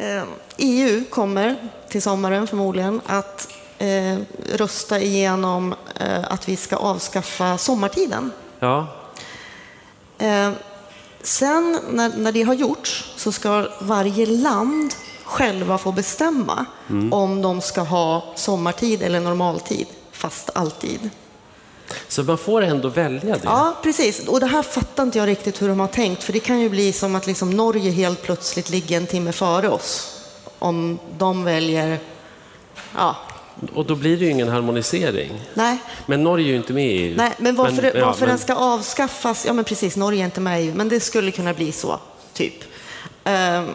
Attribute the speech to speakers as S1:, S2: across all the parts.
S1: Eh, EU kommer till sommaren förmodligen att eh, rösta igenom eh, att vi ska avskaffa sommartiden.
S2: Ja,
S1: Eh, sen när, när det har gjorts så ska varje land själva få bestämma om de ska ha sommartid eller normaltid, fast alltid.
S2: Så man får ändå välja det.
S1: Ja, precis. Och det här fattar inte jag riktigt hur de har tänkt, för det kan ju bli som att liksom Norge helt plötsligt ligger en timme före oss om de väljer... Ja,
S2: Och då blir det ju ingen harmonisering.
S1: nej.
S2: Men Norge är ju inte med i EU.
S1: Nej, men varför,
S2: ja,
S1: varför
S2: men-
S1: den ska avskaffas, ja men precis, Norge är inte med i EU, men det skulle kunna bli så, typ. Ehm,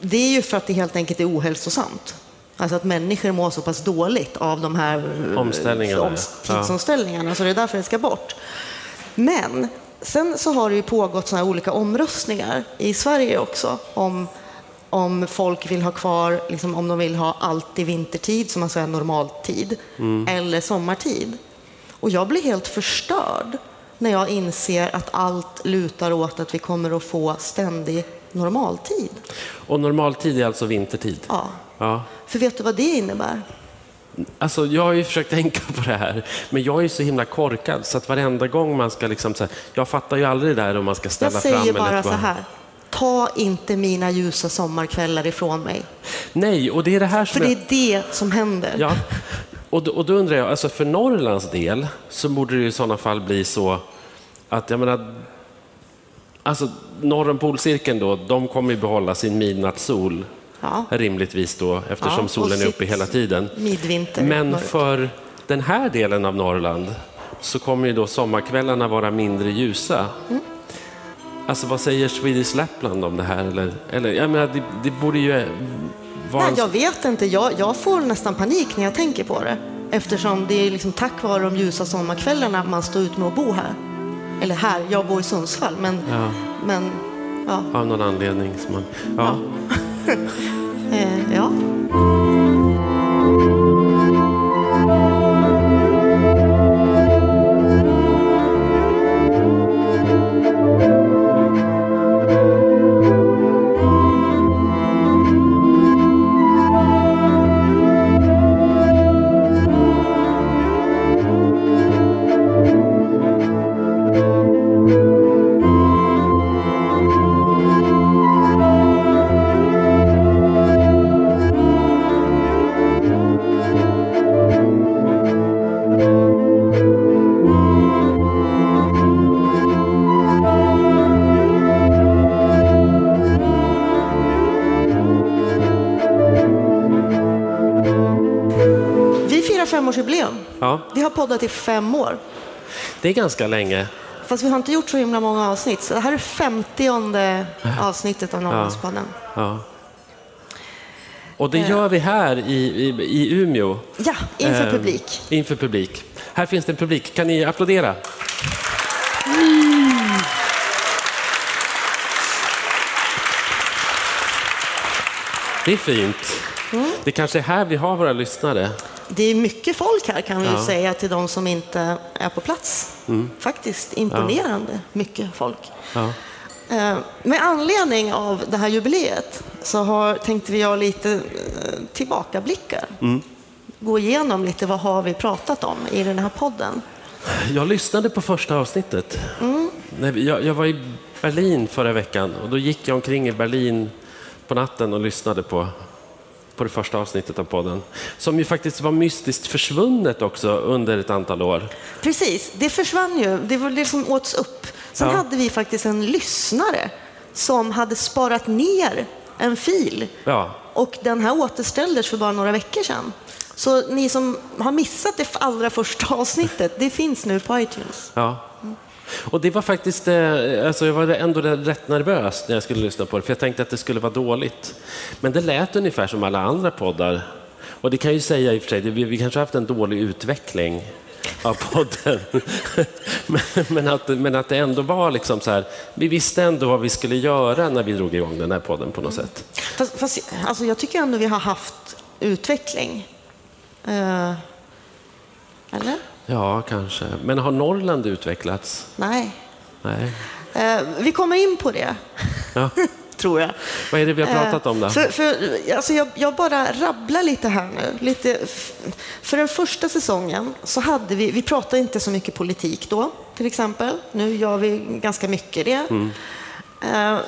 S1: det är ju för att det helt enkelt är ohälsosamt. Alltså att människor mår så pass dåligt av de här eh,
S2: Omställningarna,
S1: om-
S2: ja.
S1: tidsomställningarna, så det är därför det ska bort. Men sen så har det ju pågått såna olika omröstningar i Sverige också om, om folk vill ha kvar, liksom, om de vill ha alltid vintertid, som alltså är normaltid, eller sommartid. Och jag blir helt förstörd när jag inser att allt lutar åt att vi kommer att få ständig normaltid.
S2: Och normaltid är alltså vintertid?
S1: Ja.
S2: Ja.
S1: För vet du vad det innebär?
S2: Alltså, jag har ju försökt tänka på det här, men jag är så himla korkad så att varenda gång man ska liksom så här, jag fattar ju aldrig det där om man ska ställa
S1: Jag
S2: fram
S1: säger
S2: eller
S1: bara så här. Ta inte mina ljusa sommarkvällar ifrån mig.
S2: Nej, och det är det här som
S1: För det
S2: jag-
S1: är det som händer.
S2: Ja, och då, och då undrar jag, alltså för Norrlands del så borde det i sådana fall bli så att, jag menar, alltså norr om polcirkeln då, de kommer ju behålla sin midnattssol
S1: Ja.
S2: rimligtvis då, eftersom
S1: Ja,
S2: solen är uppe hela tiden.
S1: midvinter-
S2: Men
S1: mörker.
S2: för den här delen av Norrland så kommer ju då sommarkvällarna vara mindre ljusa.
S1: Mm.
S2: Alltså vad säger Swedish Lapland om det här? Eller, eller, jag menar, det, det borde ju vara...
S1: Nej, jag vet inte. Jag, jag får nästan panik när jag tänker på det. Eftersom det är liksom tack vare de ljusa sommarkvällarna man står ut med att bo här. Eller här, jag bor i Sundsvall, men,
S2: Ja.
S1: men ja.
S2: Av någon anledning. Som man, ja.
S1: Eh, Eh,
S2: ja.
S1: Poddat i fem år.
S2: det är ganska länge.
S1: Fast vi har inte gjort så himla många avsnitt. Så det här är femtionde avsnittet av Norrlandspodden.
S2: Ja. Och det gör vi här i, i, i Umeå.
S1: Ja, inför
S2: Eh,
S1: publik.
S2: Inför publik. Här finns det en publik. Kan ni applådera? Det är fint.
S1: Mm.
S2: Det kanske är här vi har våra lyssnare.
S1: Det är mycket folk här kan vi
S2: Ja.
S1: säga till de som inte är på plats. Faktiskt imponerande mycket folk.
S2: Ja.
S1: Eh, Med anledning av det här jubileet så har, tänkte vi göra lite eh, tillbakablickar. Gå igenom lite vad har vi pratat om i den här podden.
S2: Jag lyssnade på första avsnittet. Nej, Jag, jag var i Berlin förra veckan och då gick jag omkring i Berlin på natten och lyssnade på, på det första avsnittet av podden. Som ju faktiskt var mystiskt försvunnet också under ett antal år.
S1: Precis, det försvann ju. Det var det som åts upp. Sen
S2: Ja.
S1: hade vi faktiskt en lyssnare som hade sparat ner en fil
S2: Ja,
S1: och den här återställdes för bara några veckor sedan. Så ni som har missat det allra första avsnittet, det finns nu på iTunes.
S2: ja. Och det var faktiskt, eh, alltså jag var ändå rätt nervös när jag skulle lyssna på det, för jag tänkte att det skulle vara dåligt. Men det lät ungefär som alla andra poddar. Och det kan ju säga i och för sig, vi, kanske har haft en dålig utveckling av podden. men, men, att, men att det ändå var liksom så här, vi visste ändå vad vi skulle göra när vi drog igång den här podden på något sätt. Mm.
S1: Fast, fast alltså, jag tycker ändå vi har haft utveckling. Eh, eller?
S2: Ja, kanske. Men har Norrland utvecklats?
S1: Nej.
S2: Nej.
S1: Eh, vi kommer in på det.
S2: Ja.
S1: tror jag.
S2: Vad är det vi har pratat om då?
S1: För, för, alltså jag, jag bara rabblar lite här nu. Lite, för den första säsongen så hade vi, vi pratade inte så mycket politik då, till exempel. Nu gör vi ganska mycket det. Eh,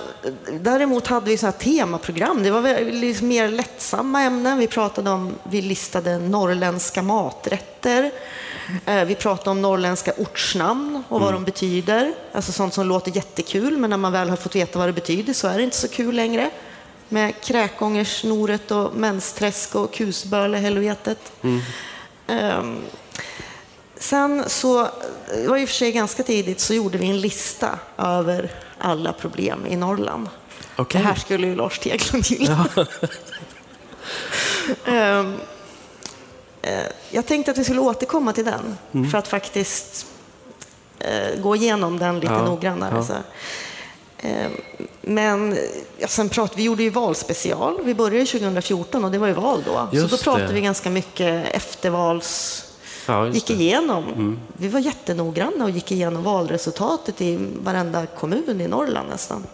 S1: Däremot hade vi så här temaprogram. Det var liksom mer lättsamma ämnen. Vi pratade om, vi listade norrländska maträtter. Eh, Vi pratade om norrländska ortsnamn och vad de betyder. Alltså sånt som låter jättekul, men när man väl har fått veta vad det betyder så är det inte så kul längre. Med Kräkångers, Snoret och Mensträsk och Kusböle-helvetet. Ehm, Sen så, det var i och för sig ganska tidigt, så gjorde vi en lista över alla problem i Norrland.
S2: Okej.
S1: Det här skulle ju Lars Teglund gilla. Ehm, eh, jag tänkte att vi skulle återkomma till den
S2: Mm.
S1: för att faktiskt eh, gå igenom den lite
S2: Ja,
S1: noggrannare.
S2: ja.
S1: Så. Ehm, Men ja, sen pratade, vi gjorde ju valspecial. Vi började 2014 och det var ju val då.
S2: Just
S1: så då pratade
S2: det.
S1: vi ganska mycket eftervals
S2: Ja,
S1: gick igenom. Vi var jättenoggranna och gick igenom valresultatet i varenda kommun i Norrland nästan.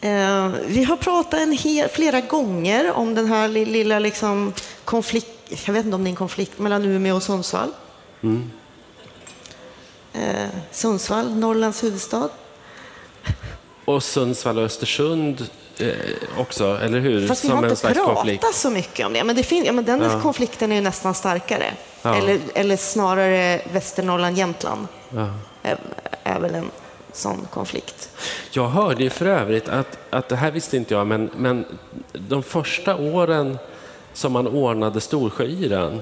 S1: Eh, vi har pratat en hel, flera gånger om den här li- lilla liksom konflikt, jag vet inte om det är en konflikt mellan Umeå och Sundsvall. Eh, Sundsvall, Norrlands huvudstad.
S2: Och Sundsvall och Östersund eh, också, eller hur?
S1: Fast vi har inte pratat
S2: konflikt.
S1: så mycket om det. Men, det fin- ja, men den konflikten är ju nästan starkare.
S2: Ja.
S1: Eller, eller snarare Västernorrland, Jämtland.
S2: Ja.
S1: Är, är väl en sån konflikt.
S2: Jag hörde ju för övrigt att, att det här visste inte jag, men, men de första åren som man ordnade Storsjöyran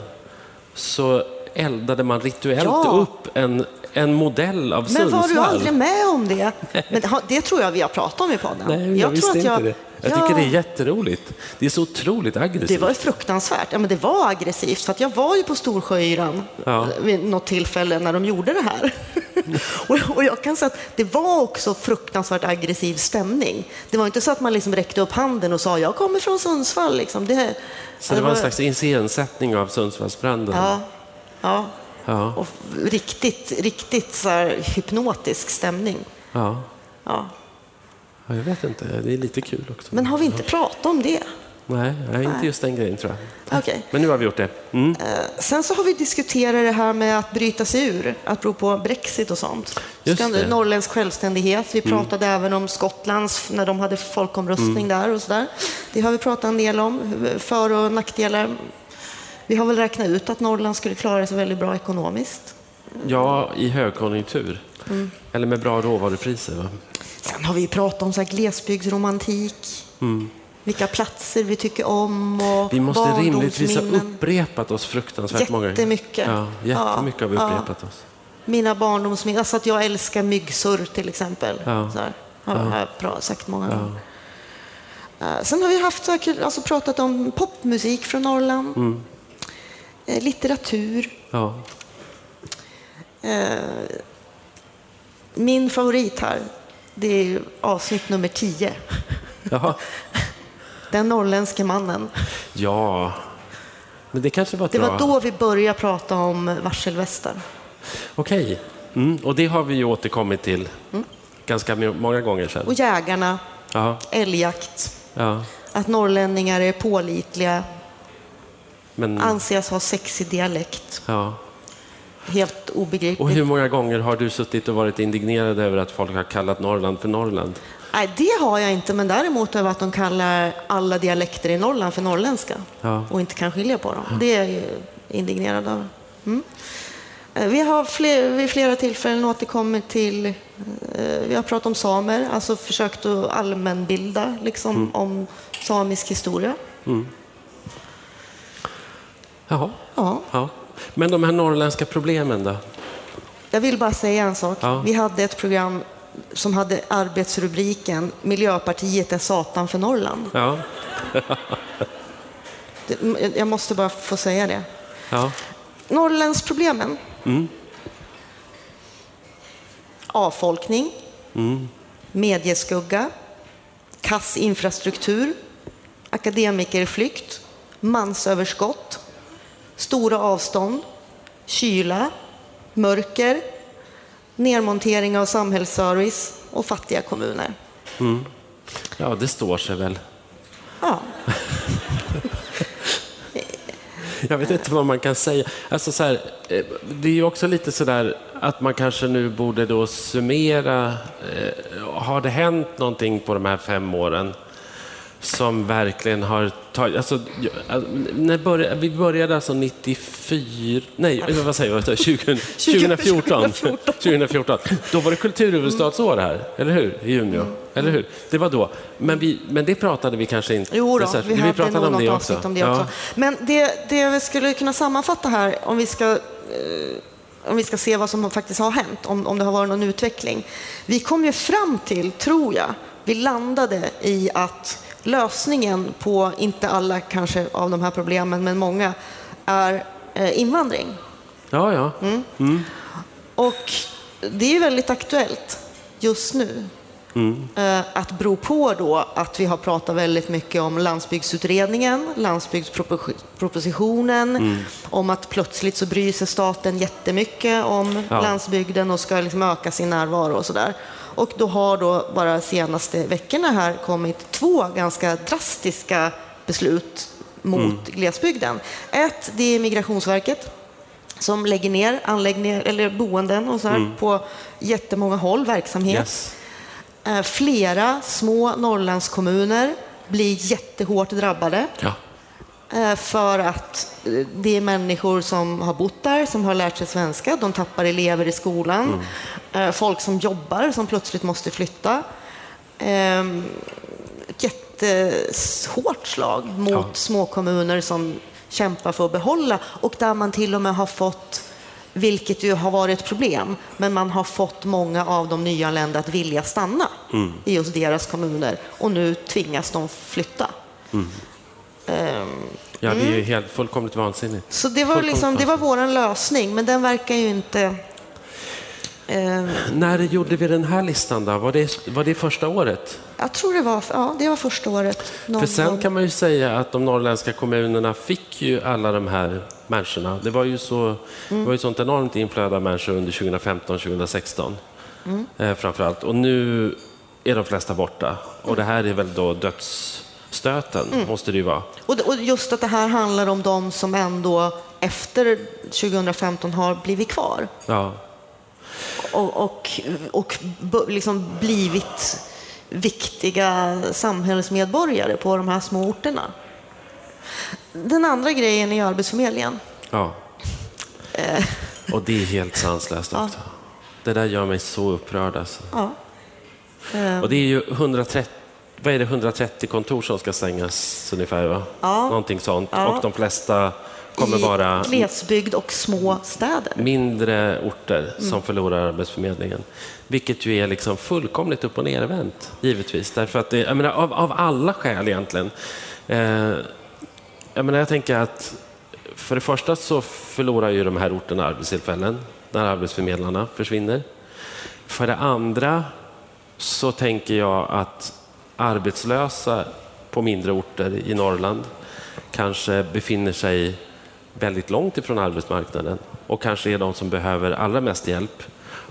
S2: så eldade man rituellt
S1: Ja.
S2: upp en, en modell av
S1: Men
S2: Sundsvall.
S1: var du aldrig med om det? Men det tror jag vi har pratat om i podden.
S2: Nej, jag,
S1: tror
S2: visste
S1: att
S2: inte det. Jag
S1: ja,
S2: tycker det är jätteroligt. Det är så otroligt aggressivt.
S1: Det var fruktansvärt. Ja, men det var aggressivt, för att jag var ju på Storsjöyran
S2: Ja.
S1: vid något tillfälle när de gjorde det här. och, och jag kan säga att det var också fruktansvärt aggressiv stämning. Det var inte så att man liksom räckte upp handen och sa jag kommer från Sundsvall. Liksom. Det,
S2: så det var en slags iscensättning av Sundsvallsbranden.
S1: Ja, ja.
S2: Ja.
S1: Och riktigt, riktigt så hypnotisk stämning.
S2: Ja.
S1: Ja.
S2: Ja, jag vet inte. Det är lite kul också.
S1: Men har vi inte pratat om det?
S2: Nej, nej, inte just den grejen tror jag.
S1: Okej.
S2: Men nu har vi gjort det. Mm.
S1: Eh, Sen så har vi diskuterat det här med att bryta sig ur, att bero på Brexit och sånt.
S2: Just
S1: Ska-
S2: det. Mm.
S1: Norrländsk självständighet. Vi pratade även om Skottlands, när de hade folkomröstning där och sådär. Det har vi pratat en del om, för och nackdelar. Vi har väl räknat ut att Norrland skulle klara sig väldigt bra ekonomiskt.
S2: Ja, i högkonjunktur.
S1: Mm.
S2: Eller med bra råvarupriser. Va?
S1: Sen har vi pratat om så glesbygdsromantik, vilka platser vi tycker om och
S2: Mm. Vi måste rimligtvis ha upprepat oss fruktansvärt många gånger.
S1: Jättemycket.
S2: Ja, jättemycket har vi
S1: Ja,
S2: upprepat oss.
S1: Mina barndomsminnen, alltså att jag älskar myggsurr till exempel.
S2: Ja.
S1: Så här, har jag bra sagt många gånger. Eh, Sen har vi haft, alltså pratat om popmusik från Norrland,
S2: Mm.
S1: eh, litteratur.
S2: Ja.
S1: Eh, Min favorit här, det är avsnitt nummer 10.
S2: Jaha.
S1: Den norrländske mannen.
S2: ja, men det kanske var ett
S1: Det
S2: bra...
S1: var då vi började prata om varselvästar.
S2: Okej, mm. och det har vi ju återkommit till ganska må- många gånger sedan.
S1: Och jägarna,
S2: Ja,
S1: älgjakt,
S2: ja.
S1: att norrlänningar är pålitliga,
S2: Men,
S1: anses ha sexig dialekt.
S2: ja.
S1: Helt
S2: Och
S1: obegripligt.
S2: hur många gånger har du suttit och varit indignerad över att folk har kallat Norrland för Norrland?
S1: Nej, det har jag inte, men däremot över att de kallar alla dialekter i Norrland för norrländska
S2: Ja.
S1: och inte kan skilja på dem. Det är jag indignerad över. Mm. Eh, Vi har fler, vid flera tillfällen återkommit till, eh, vi har pratat om samer, alltså försökt att allmänbilda liksom,
S2: Mm.
S1: om samisk historia.
S2: Jaha.
S1: Ja.
S2: Ja. Men de här norrländska problemen då?
S1: Jag vill bara säga en sak.
S2: Ja.
S1: Vi hade ett program som hade arbetsrubriken Miljöpartiet är satan för Norrland.
S2: Ja.
S1: Jag måste bara få säga det.
S2: ja.
S1: Norrlandsproblemen. Avfolkning, medieskugga, kass infrastruktur, akademikerflykt, mansöverskott, stora avstånd, kyla, mörker, nedmontering av samhällsservice och fattiga kommuner.
S2: Ja, det står sig väl.
S1: Ja.
S2: Jag vet inte vad man kan säga. Alltså så här, eh, det är ju också lite så där att man kanske nu borde då summera. Eh, har det hänt någonting på de här fem åren som verkligen har tagit... Alltså, jag- när började, vi började alltså 94... Nej, vad säger jag? 20, 2014. 2014. Då var det kulturhuvudstadsår här, eller hur? I Umeå. Eller hur? Det var då. Men, vi, men det pratade vi kanske inte
S1: Jo då, vi hade
S2: pratade
S1: nog
S2: om det
S1: avsnitt om det
S2: Ja.
S1: också. Men det, det vi skulle kunna sammanfatta här, om vi ska, eh, om vi ska se vad som faktiskt har hänt, om, om det har varit någon utveckling. Vi kom ju fram till, tror jag, vi landade i att lösningen på, inte alla kanske av de här problemen, men många, är eh, invandring.
S2: Ja, ja.
S1: Mm. Och det är väldigt aktuellt just nu. Eh, Att bero på då att vi har pratat väldigt mycket om landsbygdsutredningen, landsbygdspropositionen, om att plötsligt så bryr sig staten jättemycket om
S2: Ja.
S1: landsbygden och ska liksom öka sin närvaro och sådär. Och då har då bara senaste veckorna här kommit två ganska drastiska beslut mot glesbygden. Ett, det är Migrationsverket som lägger ner anläggningar eller boenden och så här på jättemånga håll, verksamhet.
S2: Yes.
S1: Eh, Flera små Norrlandskommuner blir jättehårt drabbade
S2: Ja.
S1: eh, för att eh, det är människor som har bott där, som har lärt sig svenska, de tappar elever i skolan, eh, folk som jobbar som plötsligt måste flytta. Ehm, Ett jättehårt slag mot
S2: Ja.
S1: små kommuner som kämpar för att behålla och där man till och med har fått vilket ju har varit ett problem, men man har fått många av de nyanlända att vilja stanna i just deras kommuner och nu tvingas de flytta. Ehm,
S2: Ja, det är ju helt fullkomligt vansinnigt.
S1: Så det var, liksom, det var vår lösning, men den verkar ju inte... Eh,
S2: När gjorde vi den här listan då? Var det, var det första året?
S1: jag tror det var, ja, det var första året. Någon
S2: För sen
S1: gång.
S2: kan man ju säga att de norrländska kommunerna fick ju alla de här människorna. Det var ju, så, det var ju sånt enormt inflöde av människor under 2015-2016 eh, framför allt. Och nu är de flesta borta. Och det här är väl då dödsstöten, måste det ju vara.
S1: Och, och just att det här handlar om de som ändå efter 2015 har blivit kvar
S2: Ja.
S1: Och, och, och liksom blivit viktiga samhällsmedborgare på de här små orterna. Den andra grejen är Arbetsförmedlingen.
S2: ja. Och det är helt sanslöst också. Det där gör mig så upprörd. Alltså.
S1: Ja.
S2: Och det är ju 130, vad är det, 130 kontor som ska stängas ungefär, va?
S1: Ja.
S2: Någonting sånt.
S1: Ja.
S2: Och de flesta kommer
S1: I
S2: vara
S1: glesbygd och små städer.
S2: mindre orter som förlorar Arbetsförmedlingen. Vilket ju är liksom fullkomligt upp och nervänt, givetvis. Därför att det, menar, av, av alla skäl egentligen. Eh, jag, menar, jag tänker att för det första så förlorar ju de här orterna arbetstillfällen när arbetsförmedlarna försvinner. För det andra så tänker jag att arbetslösa på mindre orter i Norrland kanske befinner sig väldigt långt ifrån arbetsmarknaden och kanske är de som behöver allra mest hjälp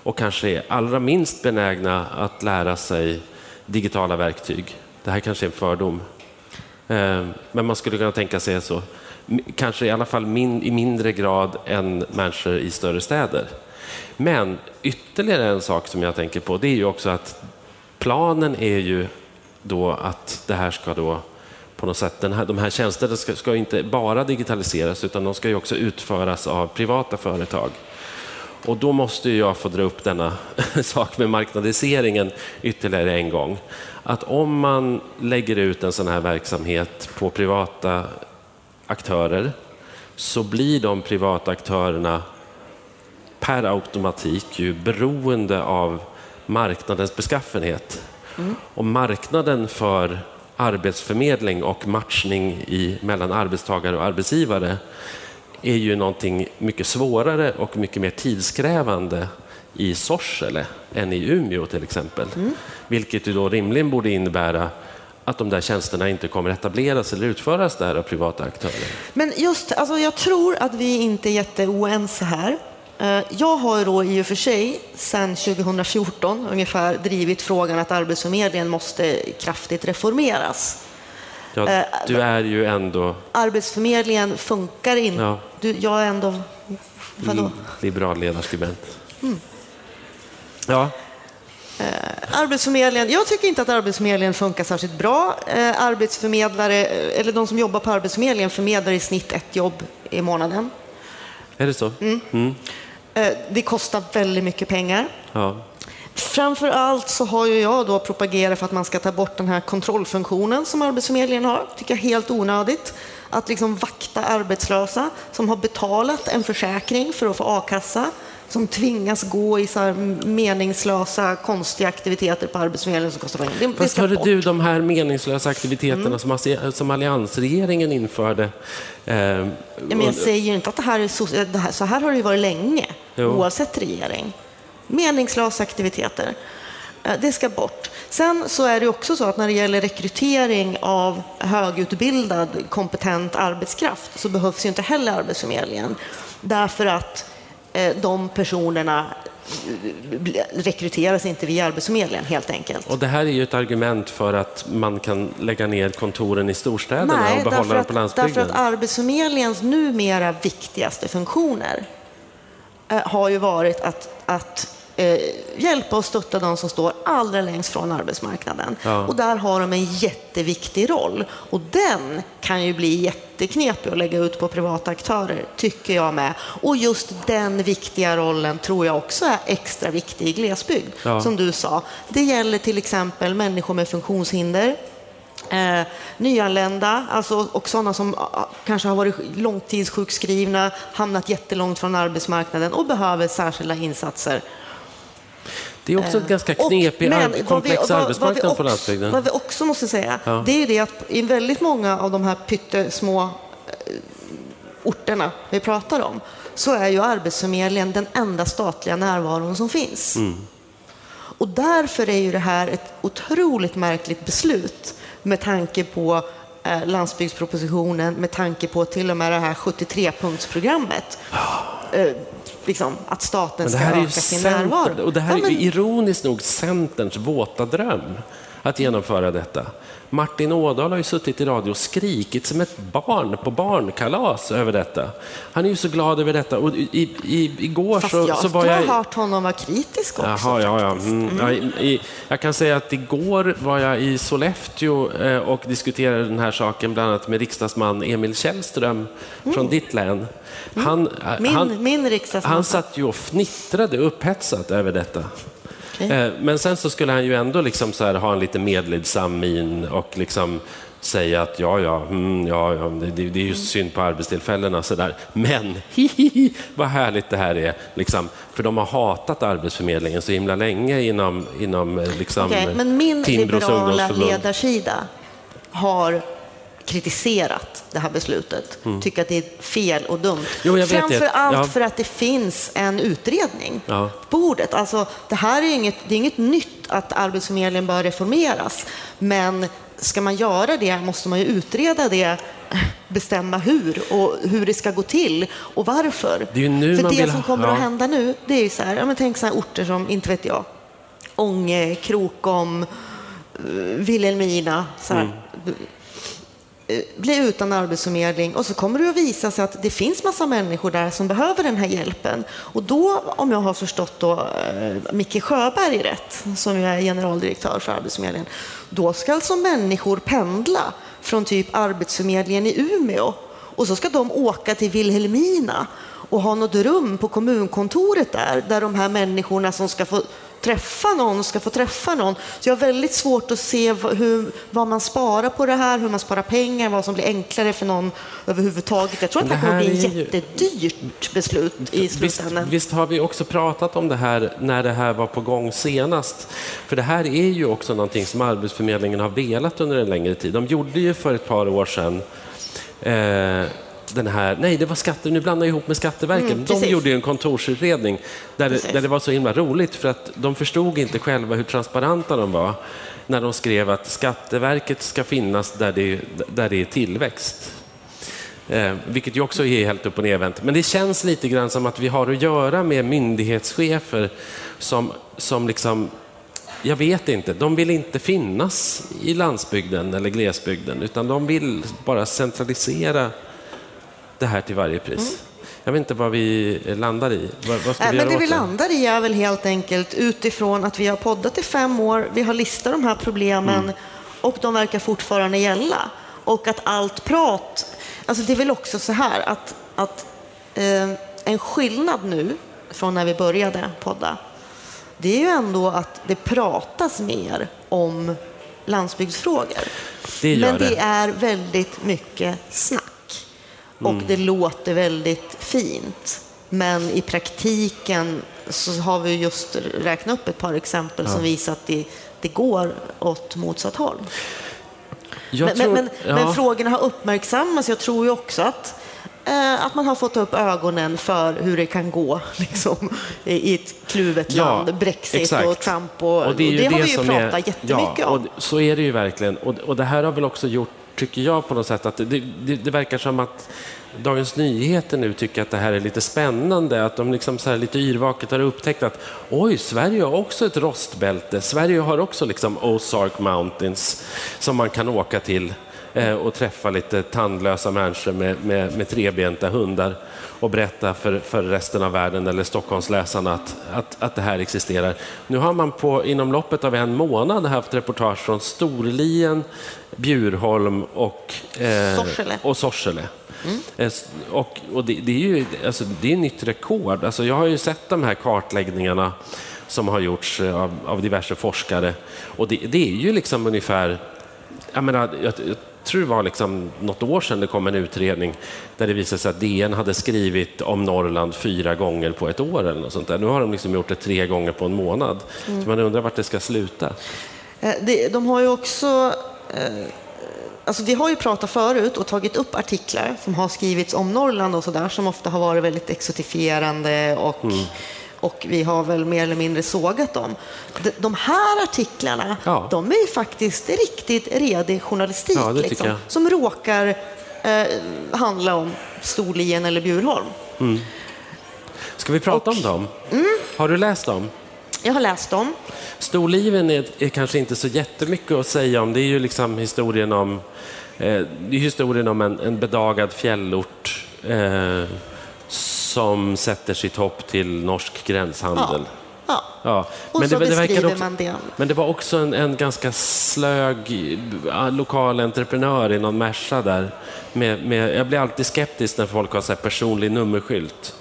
S2: och kanske är allra minst benägna att lära sig digitala verktyg. Det här kanske är en fördom. Eh, men man skulle kunna tänka sig så. Kanske i alla fall min, i mindre grad än människor i större städer. Men ytterligare en sak som jag tänker på det är ju också att planen är ju då att det här ska då på något sätt, den här, de här tjänsterna ska, ska inte bara digitaliseras utan de ska ju också utföras av privata företag. Och då måste jag få dra upp denna sak med marknadiseringen ytterligare en gång. Att om man lägger ut en sån här verksamhet på privata aktörer så blir de privata aktörerna per automatik ju beroende av marknadens beskaffenhet. Och marknaden för arbetsförmedling och matchning i, mellan arbetstagare och arbetsgivare är ju någonting mycket svårare och mycket mer tidskrävande i Sorsele än i Umeå till exempel. Vilket ju då rimligen borde innebära att de där tjänsterna inte kommer etableras eller utföras där av privata aktörer.
S1: Men just, alltså jag tror att vi inte är jätteoense här. Eh, Jag har då i och för sig sedan 2014 ungefär drivit frågan att Arbetsförmedlingen måste kraftigt reformeras.
S2: Ja,
S1: Eh,
S2: du är ju ändå
S1: Arbetsförmedlingen funkar inte.
S2: Ja.
S1: Du, jag är ändå... Vadå?
S2: liberal ledarskribent. Ja,
S1: Arbetsförmedlingen, jag tycker inte att Arbetsförmedlingen funkar särskilt bra. Eh, arbetsförmedlare, eh, eller de som jobbar på Arbetsförmedlingen förmedlar i snitt ett jobb i månaden.
S2: är det så? Mm.
S1: Eh, det kostar väldigt mycket pengar.
S2: Ja.
S1: Framför allt så har ju jag då propagerat för att man ska ta bort den här kontrollfunktionen som Arbetsförmedlingen har. tycker jag är helt onödigt. Att liksom vakta arbetslösa som har betalat en försäkring för att få a-kassa, som tvingas gå i så meningslösa, konstiga aktiviteter på Arbetsförmedlingen som kostar pengar. Det,
S2: Fast hörde
S1: bort.
S2: du de här meningslösa aktiviteterna
S1: Mm.
S2: som, alliansregeringen införde? Eh,
S1: Ja, men jag säger ju inte att det här är så, det här, så här har det ju varit länge,
S2: Jo.
S1: oavsett regering. Meningslösa aktiviteter. Eh, Det ska bort. Sen så är det också så att när det gäller rekrytering av högutbildad, kompetent arbetskraft så behövs ju inte heller Arbetsförmedlingen. Därför att eh, de personerna eh, rekryteras inte via Arbetsförmedlingen helt enkelt.
S2: och det här är ju ett argument för att man kan lägga ner kontoren i storstäderna
S1: Nej,
S2: och behålla
S1: därför
S2: dem på
S1: därför
S2: landsbygden.
S1: att Arbetsförmedlingens numera viktigaste funktioner har ju varit att, att eh, hjälpa och stötta de som står allra längst från arbetsmarknaden.
S2: Ja.
S1: Och där har de en jätteviktig roll. Och den kan ju bli jätteknepig att lägga ut på privata aktörer, tycker jag med. Och just den viktiga rollen tror jag också är extra viktig i glesbygd.
S2: Ja.
S1: Som du sa, det gäller till exempel människor med funktionshinder, Eh, nyanlända alltså, och sådana som ah, kanske har varit långtidssjukskrivna, hamnat jättelångt från arbetsmarknaden och behöver särskilda insatser.
S2: Det är också en ganska
S1: Och-
S2: knepig,
S1: vi-
S2: komplex
S1: vi
S2: arbetsmarknad på
S1: också-
S2: landsbygden.
S1: Vad vi också måste säga,
S2: Ja.
S1: det är det att i väldigt många av de här pyttesmå eh, orterna vi pratar om, så är ju Arbetsförmedlingen den enda statliga närvaron som finns.
S2: Mm.
S1: Och därför är ju det här ett otroligt märkligt beslut med tanke på eh, landsbygdspropositionen, med tanke på till och med det här 73-punktsprogrammet. Eh, liksom, att staten ska
S2: är
S1: öka sin närvaro.
S2: och det här
S1: Ja,
S2: är
S1: men-
S2: ironiskt nog Centerns våta dröm att genomföra detta. Martin Ådahl har ju suttit i radio och skrikit som ett barn på barnkalas över detta. Han är ju så glad över detta och i, i, igår
S1: Fast
S2: så,
S1: jag
S2: så var
S1: har
S2: jag...
S1: hört honom vara kritisk också.
S2: Jaha, ja, ja.
S1: faktiskt.
S2: Mm. Ja, i, jag kan säga att igår var jag i Sollefteå eh, och diskuterade den här saken bland annat med riksdagsman Emil Källström från ditt län. Han, eh,
S1: Mm. Min,
S2: han,
S1: min riksdagsman.
S2: han satt ju och fnittrade upphetsat över detta.
S1: Okej.
S2: Eh, Men sen så skulle han ju ändå liksom så här ha en lite medlidsam min och liksom säga att ja, ja, mm, ja, ja det, det det är ju synd på arbetstillfällena så där. Men hihihi, vad härligt det här är. Liksom, för de har hatat Arbetsförmedlingen så himla länge inom, inom eh, liksom,
S1: Okej, men min liberala ledarsida har kritiserat det här beslutet, tycker att det är fel och dumt.
S2: Mm. Jo,
S1: Framför allt
S2: Ja.
S1: för att det finns en utredning
S2: Ja.
S1: på bordet. Alltså, det här är inget, det är inget nytt att Arbetsförmedlingen bör reformeras, men ska man göra det måste man ju utreda det, bestämma hur och hur det ska gå till och varför.
S2: Det
S1: för det
S2: vill
S1: som kommer
S2: ja.
S1: att hända nu, det är ju så här, ja, men tänk så här orter som, inte vet jag, Ånge, Krokom, eh, Vilhelmina. Så här. Eh, Eh, bli utan arbetsförmedling och så kommer det att visa sig att det finns massa människor där som behöver den här hjälpen. Och då, om jag har förstått då, eh, Micke Sjöberg rätt, som är generaldirektör för Arbetsförmedlingen, då ska alltså människor pendla från typ Arbetsförmedlingen i Umeå och så ska de åka till Vilhelmina och ha något rum på kommunkontoret där, där de här människorna som ska få träffa någon ska få träffa någon. Så jag har väldigt svårt att se hur, vad man sparar på det här, hur man sparar pengar, vad som blir enklare för någon överhuvudtaget. Jag tror att det här kommer bli ett jättedyrt beslut i
S2: Visst,
S1: slutändan.
S2: visst har vi också pratat om det här när det här var på gång senast. För det här är ju också någonting som Arbetsförmedlingen har velat under en längre tid. De gjorde ju för ett par år sedan eh, den här, nej det var skatter, nu blandar jag ihop med Skatteverket.
S1: Mm,
S2: de gjorde en kontorsutredning där det, där det var så himla roligt för att de förstod inte själva hur transparenta de var när de skrev att Skatteverket ska finnas där det, där det är tillväxt. Eh, vilket ju också är helt upp och nervänt. Men det känns lite grann som att vi har att göra med myndighetschefer som, som liksom, jag vet inte, de vill inte finnas i landsbygden eller glesbygden utan de vill bara centralisera det här till varje pris. Mm. Jag vet inte vad vi landar i. Vad, vad ska
S1: äh,
S2: vi
S1: men det vi landar i är väl helt enkelt utifrån att vi har poddat i fem år, vi har listat de här problemen mm. och de verkar fortfarande gälla. Och att allt prat, alltså det är väl också så här att, att eh, en skillnad nu från när vi började podda, det är ju ändå att det pratas mer om landsbygdsfrågor.
S2: Det
S1: Men det,
S2: det
S1: är väldigt mycket snack och mm. det låter väldigt fint. Men i praktiken så har vi just räknat upp ett par exempel ja. som visar att det, det går åt motsatt håll. Men, tror, men, ja. men, frågorna har uppmärksammats. Jag tror ju också att, eh, att man har fått upp ögonen för hur det kan gå liksom, i ett kluvet ja, land. Brexit exakt. och Trump. Och, och det, och det har vi ju pratat är, jättemycket ja, om.
S2: Så är det ju verkligen. Och, och det här har väl också gjort tycker jag på något sätt att det, det, det, verkar som att Dagens Nyheter nu tycker att det här är lite spännande, att de liksom så här lite yrvaket har upptäckt att oj, Sverige har också ett rostbälte. Sverige har också liksom Ozark Mountains som man kan åka till eh, och träffa lite tandlösa människor med, med, med trebenta hundar och berätta för, för resten av världen eller Stockholmsläsarna att, att, att det här existerar. Nu har man på, inom loppet av en månad haft reportage från Storlien, Bjurholm och,
S1: eh, Sorsele.
S2: Och Sorsele. Mm. Eh, och, och det, det, är ju alltså, det är nytt rekord. Alltså, jag har ju sett de här kartläggningarna som har gjorts eh, av, av diverse forskare. Och det, det, är ju liksom ungefär... Jag, menar, jag, jag tror det var liksom något år sedan det kom en utredning där det visade sig att DN hade skrivit om Norrland fyra gånger på ett år. eller något sånt där. Nu har de liksom gjort det tre gånger på en månad. Mm. Så man undrar vart det ska sluta.
S1: Eh, de har ju också Alltså vi har ju pratat förut och tagit upp artiklar som har skrivits om Norrland och sådär som ofta har varit väldigt exotifierande och, mm. Och vi har väl mer eller mindre sågat dem. De, de här artiklarna, ja. de är ju faktiskt riktigt redig journalistik ja, liksom, som råkar eh, handla om Storlien eller Bjurholm. Mm.
S2: Ska vi prata och, om dem? Mm. Har du läst dem?
S1: Jag har läst dem.
S2: Storliven är, är, kanske inte så jättemycket att säga om. Det är ju liksom historien om, eh, historien om en, en bedagad fjällort eh, som sätter sitt hopp till norsk gränshandel. Ja.
S1: Ja. ja. Och men så det, beskriver det också, man det.
S2: Men det var också en, en ganska slög lokal entreprenör i någon Merca där. Med, med, jag blir alltid skeptisk när folk har så personlig nummerskylt.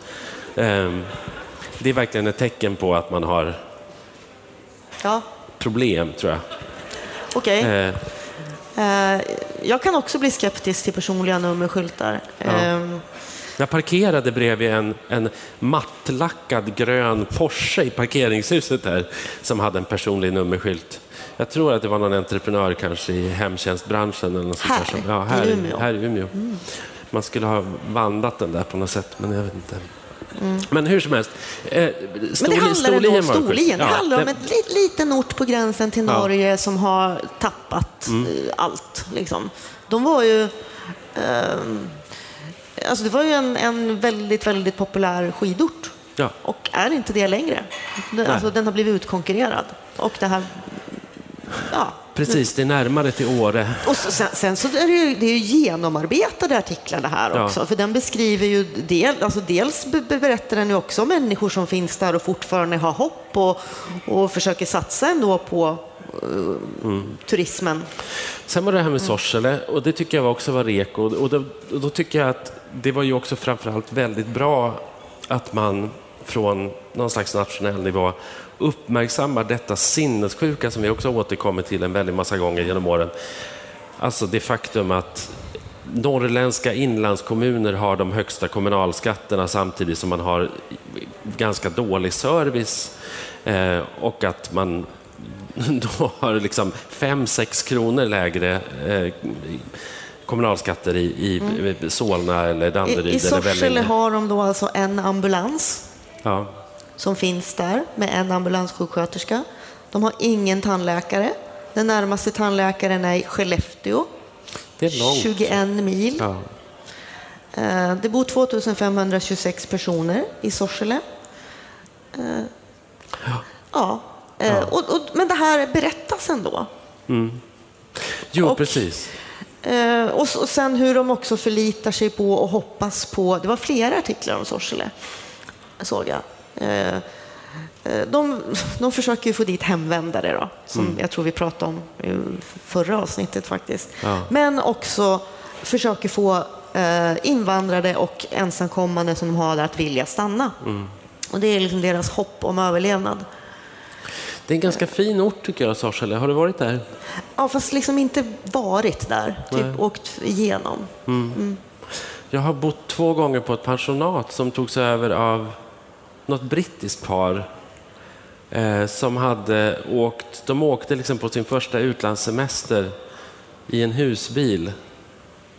S2: Um, det är verkligen ett tecken på att man har ja. problem, tror jag.
S1: Okej. Okay. Eh. Eh, jag kan också bli skeptisk till personliga nummerskyltar. Ja. Eh.
S2: Jag parkerade bredvid en, en mattlackad grön Porsche i parkeringshuset här som hade en personlig nummerskylt. Jag tror att det var någon entreprenör kanske i hemtjänstbranschen. Eller något
S1: här,
S2: sånt ja, här, i Umeå? Här i Umeå. Mm. Man skulle ha vandrat den där på något sätt, men jag vet inte. Mm. Men hur som helst. Eh,
S1: Men det handlar om Storlien. Det handlar om en liten ort på gränsen till Norge ja. som har tappat mm. Eh, allt. Liksom. De var ju... Eh, alltså det var ju en, en väldigt, väldigt populär skidort. Ja. Och är inte det längre. Alltså, den har blivit utkonkurrerad. Och det här... Ja,
S2: Precis, det är närmare till Åre.
S1: Och så, sen, sen, så är det ju, det är ju genomarbetade artiklar det här också, ja. för den beskriver ju del, alltså dels berättar den ju också om människor som finns där och fortfarande har hopp och, och försöker satsa ändå på mm. turismen.
S2: Sen var det här med Sorsele och det tycker jag också var reko och då, då tycker jag att det var ju också framförallt väldigt bra att man från någon slags nationell nivå uppmärksammar detta sinnessjuka som vi också återkommit till en väldig massa gånger genom åren. Alltså det faktum att norrländska inlandskommuner har de högsta kommunalskatterna samtidigt som man har ganska dålig service eh, och att man då har liksom 5-6 kronor lägre eh, kommunalskatter i, i mm. Solna eller Danderyd. I, i
S1: Sorsele har de då alltså en ambulans. Ja som finns där med en ambulanssjuksköterska. De har ingen tandläkare. Den närmaste tandläkaren är i Skellefteå,
S2: det är långt.
S1: 21 mil. Ja. Eh, Det bor 2526 personer i Sorsele. Eh, Ja. Eh, Och, och, men det här berättas ändå.
S2: Jo,
S1: Och-
S2: precis.
S1: Eh, och, och sen hur de också förlitar sig på och hoppas på, det var flera artiklar om Sorsele, såg jag. Eh, de, de försöker ju få dit hemvändare då, som jag tror vi pratade om i förra avsnittet faktiskt.
S2: Ja.
S1: Men också försöker få invandrare och ensamkommande som de har där att vilja stanna. Och det är liksom deras hopp om överlevnad.
S2: Det är en ganska fin ort tycker jag, Sorsele. Har du varit där?
S1: Ja, fast liksom inte varit där, typ åkt igenom.
S2: Jag har bott två gånger på ett pensionat som togs över av något brittiskt par eh, som hade åkt, de åkte liksom på sin första utlandssemester i en husbil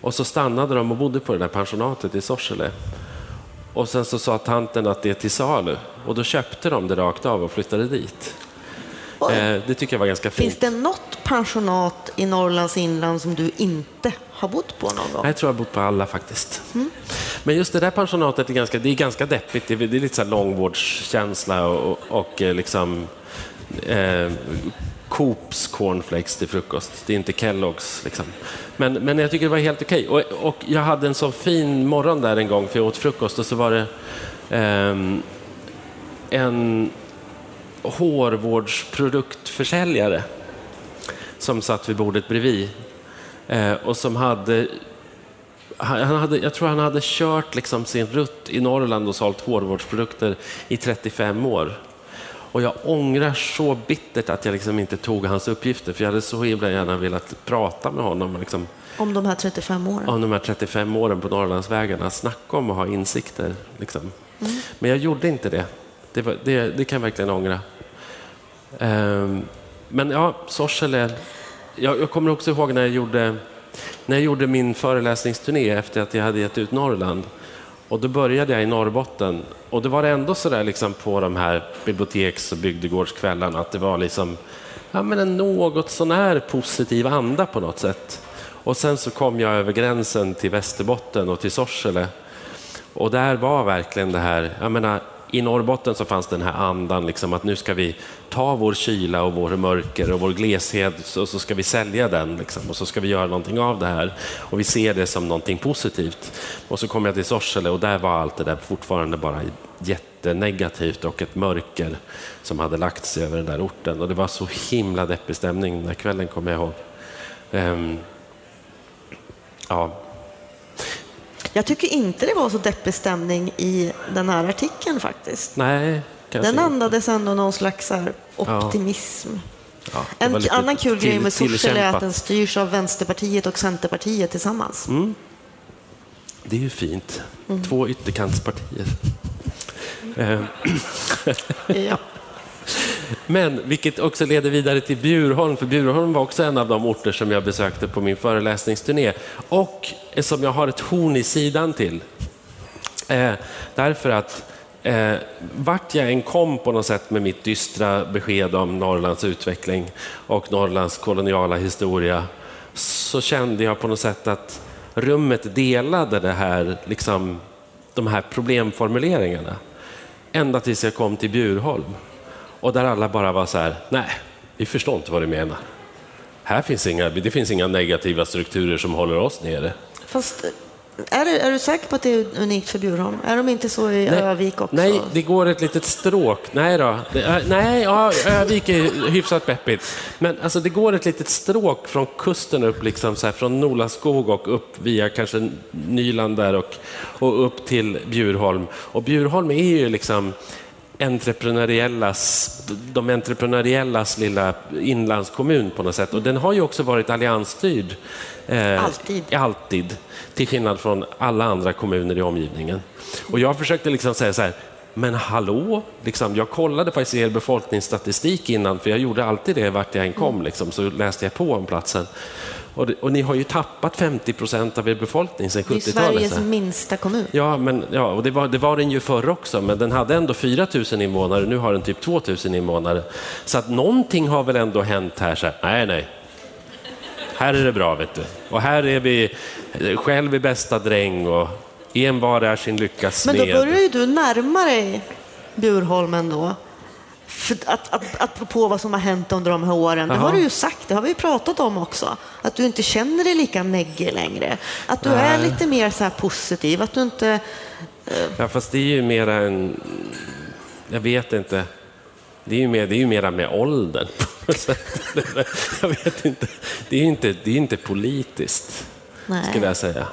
S2: och så stannade de och bodde på det där pensionatet i Sorsele. Och sen så sa tanten att det är till salu och då köpte de det rakt av och flyttade dit. Eh, det tycker jag var ganska fint.
S1: Finns det något pensionat i Norrlands inland som du inte har bott på någon gång?
S2: Jag tror jag har bott på alla faktiskt. Men just det där pensionatet är ganska, det är ganska deppigt. Det är, det är lite så långvårdskänsla och, och eh, liksom eh, Coops cornflakes till frukost. Det är inte Kelloggs. Liksom. Men, men jag tycker det var helt okej. Och, och jag hade en så fin morgon där en gång för jag åt frukost och så var det ehm, en hårvårdsproduktförsäljare som satt vid bordet bredvid eh, och som hade han hade, jag tror han hade kört liksom sin rutt i Norrland och sålt hårvårdsprodukter i 35 år. Och jag ångrar så bittert att jag liksom inte tog hans uppgifter, för jag hade så himla gärna velat prata med honom liksom,
S1: Om de här 35 åren?
S2: om de här 35 åren på Norrlandsvägarna. Snacka om att ha insikter. Liksom. Men jag gjorde inte det. Det, var, det. det kan jag verkligen ångra. Ehm, men ja, Sorsele. Jag, jag kommer också ihåg när jag gjorde när jag gjorde min föreläsningsturné efter att jag hade gett ut Norrland. Och då började jag i Norrbotten. Och det var ändå så där liksom på de här biblioteks och bygdegårdskvällarna att det var liksom ja, men en något sånär positiv anda på något sätt. Och sen så kom jag över gränsen till Västerbotten och till Sorsele. Och där var verkligen det här, jag menar, i Norrbotten så fanns den här andan liksom att nu ska vi ta vår kyla och vår mörker och vår gleshet och så ska vi sälja den liksom, och så ska vi göra någonting av det här. Och vi ser det som någonting positivt. Och så kom jag till Sorsele och där var allt det där fortfarande bara jättenegativt och ett mörker som hade lagt sig över den där orten. Och det var så himla deppig stämning den där kvällen kommer jag ihåg. Um, ja,
S1: jag tycker inte det var så deppig stämning i den här artikeln faktiskt.
S2: nej.
S1: Den andades ändå någon slags optimism.
S2: Ja,
S1: En
S2: lite
S1: annan kul grej med Sorsele är att den styrs av Vänsterpartiet och Centerpartiet tillsammans.
S2: Mm. Det är ju fint.
S1: Mm.
S2: Två ytterkantspartier. Eh,
S1: Ja.
S2: Men vilket också leder vidare till Bjurholm, för Bjurholm var också en av de orter som jag besökte på min föreläsningsturné och som jag har ett horn i sidan till. Eh, därför att eh, vart jag än kom på något sätt med mitt dystra besked om Norrlands utveckling och Norrlands koloniala historia så kände jag på något sätt att rummet delade det här, liksom, de här problemformuleringarna. Ända tills jag kom till Bjurholm. Och där alla bara var så här, nej, vi förstår inte vad du menar. Här finns inga, det finns inga negativa strukturer som håller oss nere.
S1: Fast är du, är du säker på att det är unikt för Bjurholm? Är de inte så i Övik också?
S2: Nej, det går ett litet stråk. Nej då. Är- nej, ja, Övik är hyfsat peppigt. Men alltså, det går ett litet stråk från kusten upp, liksom, så här, från Nolaskog och upp via kanske Nyland där och, och upp till Bjurholm. Och Bjurholm är ju liksom entreprenöriellas, de entreprenöriellas lilla inlandskommun på något sätt. Och den har ju också varit alliansstyrd. Eh,
S1: Alltid.
S2: Alltid. Till skillnad från alla andra kommuner i omgivningen. Och jag försökte liksom säga så här, men hallå, liksom, jag kollade faktiskt er befolkningsstatistik innan, för jag gjorde alltid det vart jag än kom, liksom, så läste jag på om platsen. Och, det, och ni har ju tappat 50 procent av er befolkning sedan
S1: Det är
S2: 70-talet.
S1: Sveriges minsta kommun.
S2: Ja, men, ja och det var, det var den ju förr också, men den hade ändå 4 000 invånare, nu har den typ 2 000 invånare. Så att någonting har väl ändå hänt här. Så här nej, nej. Här är det bra, vet du. Och här är vi själv i bästa dräng och Envar är sin lyckas
S1: Men
S2: smed.
S1: då börjar ju du närma dig Bjurholmen då. För att, att, apropå vad som har hänt under de här åren. Det
S2: Jaha.
S1: har du ju sagt, det har vi ju pratat om också. Att du inte känner dig lika neggig längre. Att du
S2: Nej.
S1: är lite mer så positiv. Att du inte...
S2: Ja, fast det är ju mera en... Jag vet inte. Det är ju, mer, det är ju mera med åldern. jag vet inte. Det är ju inte, det är inte politiskt,
S1: Nej.
S2: skulle jag säga.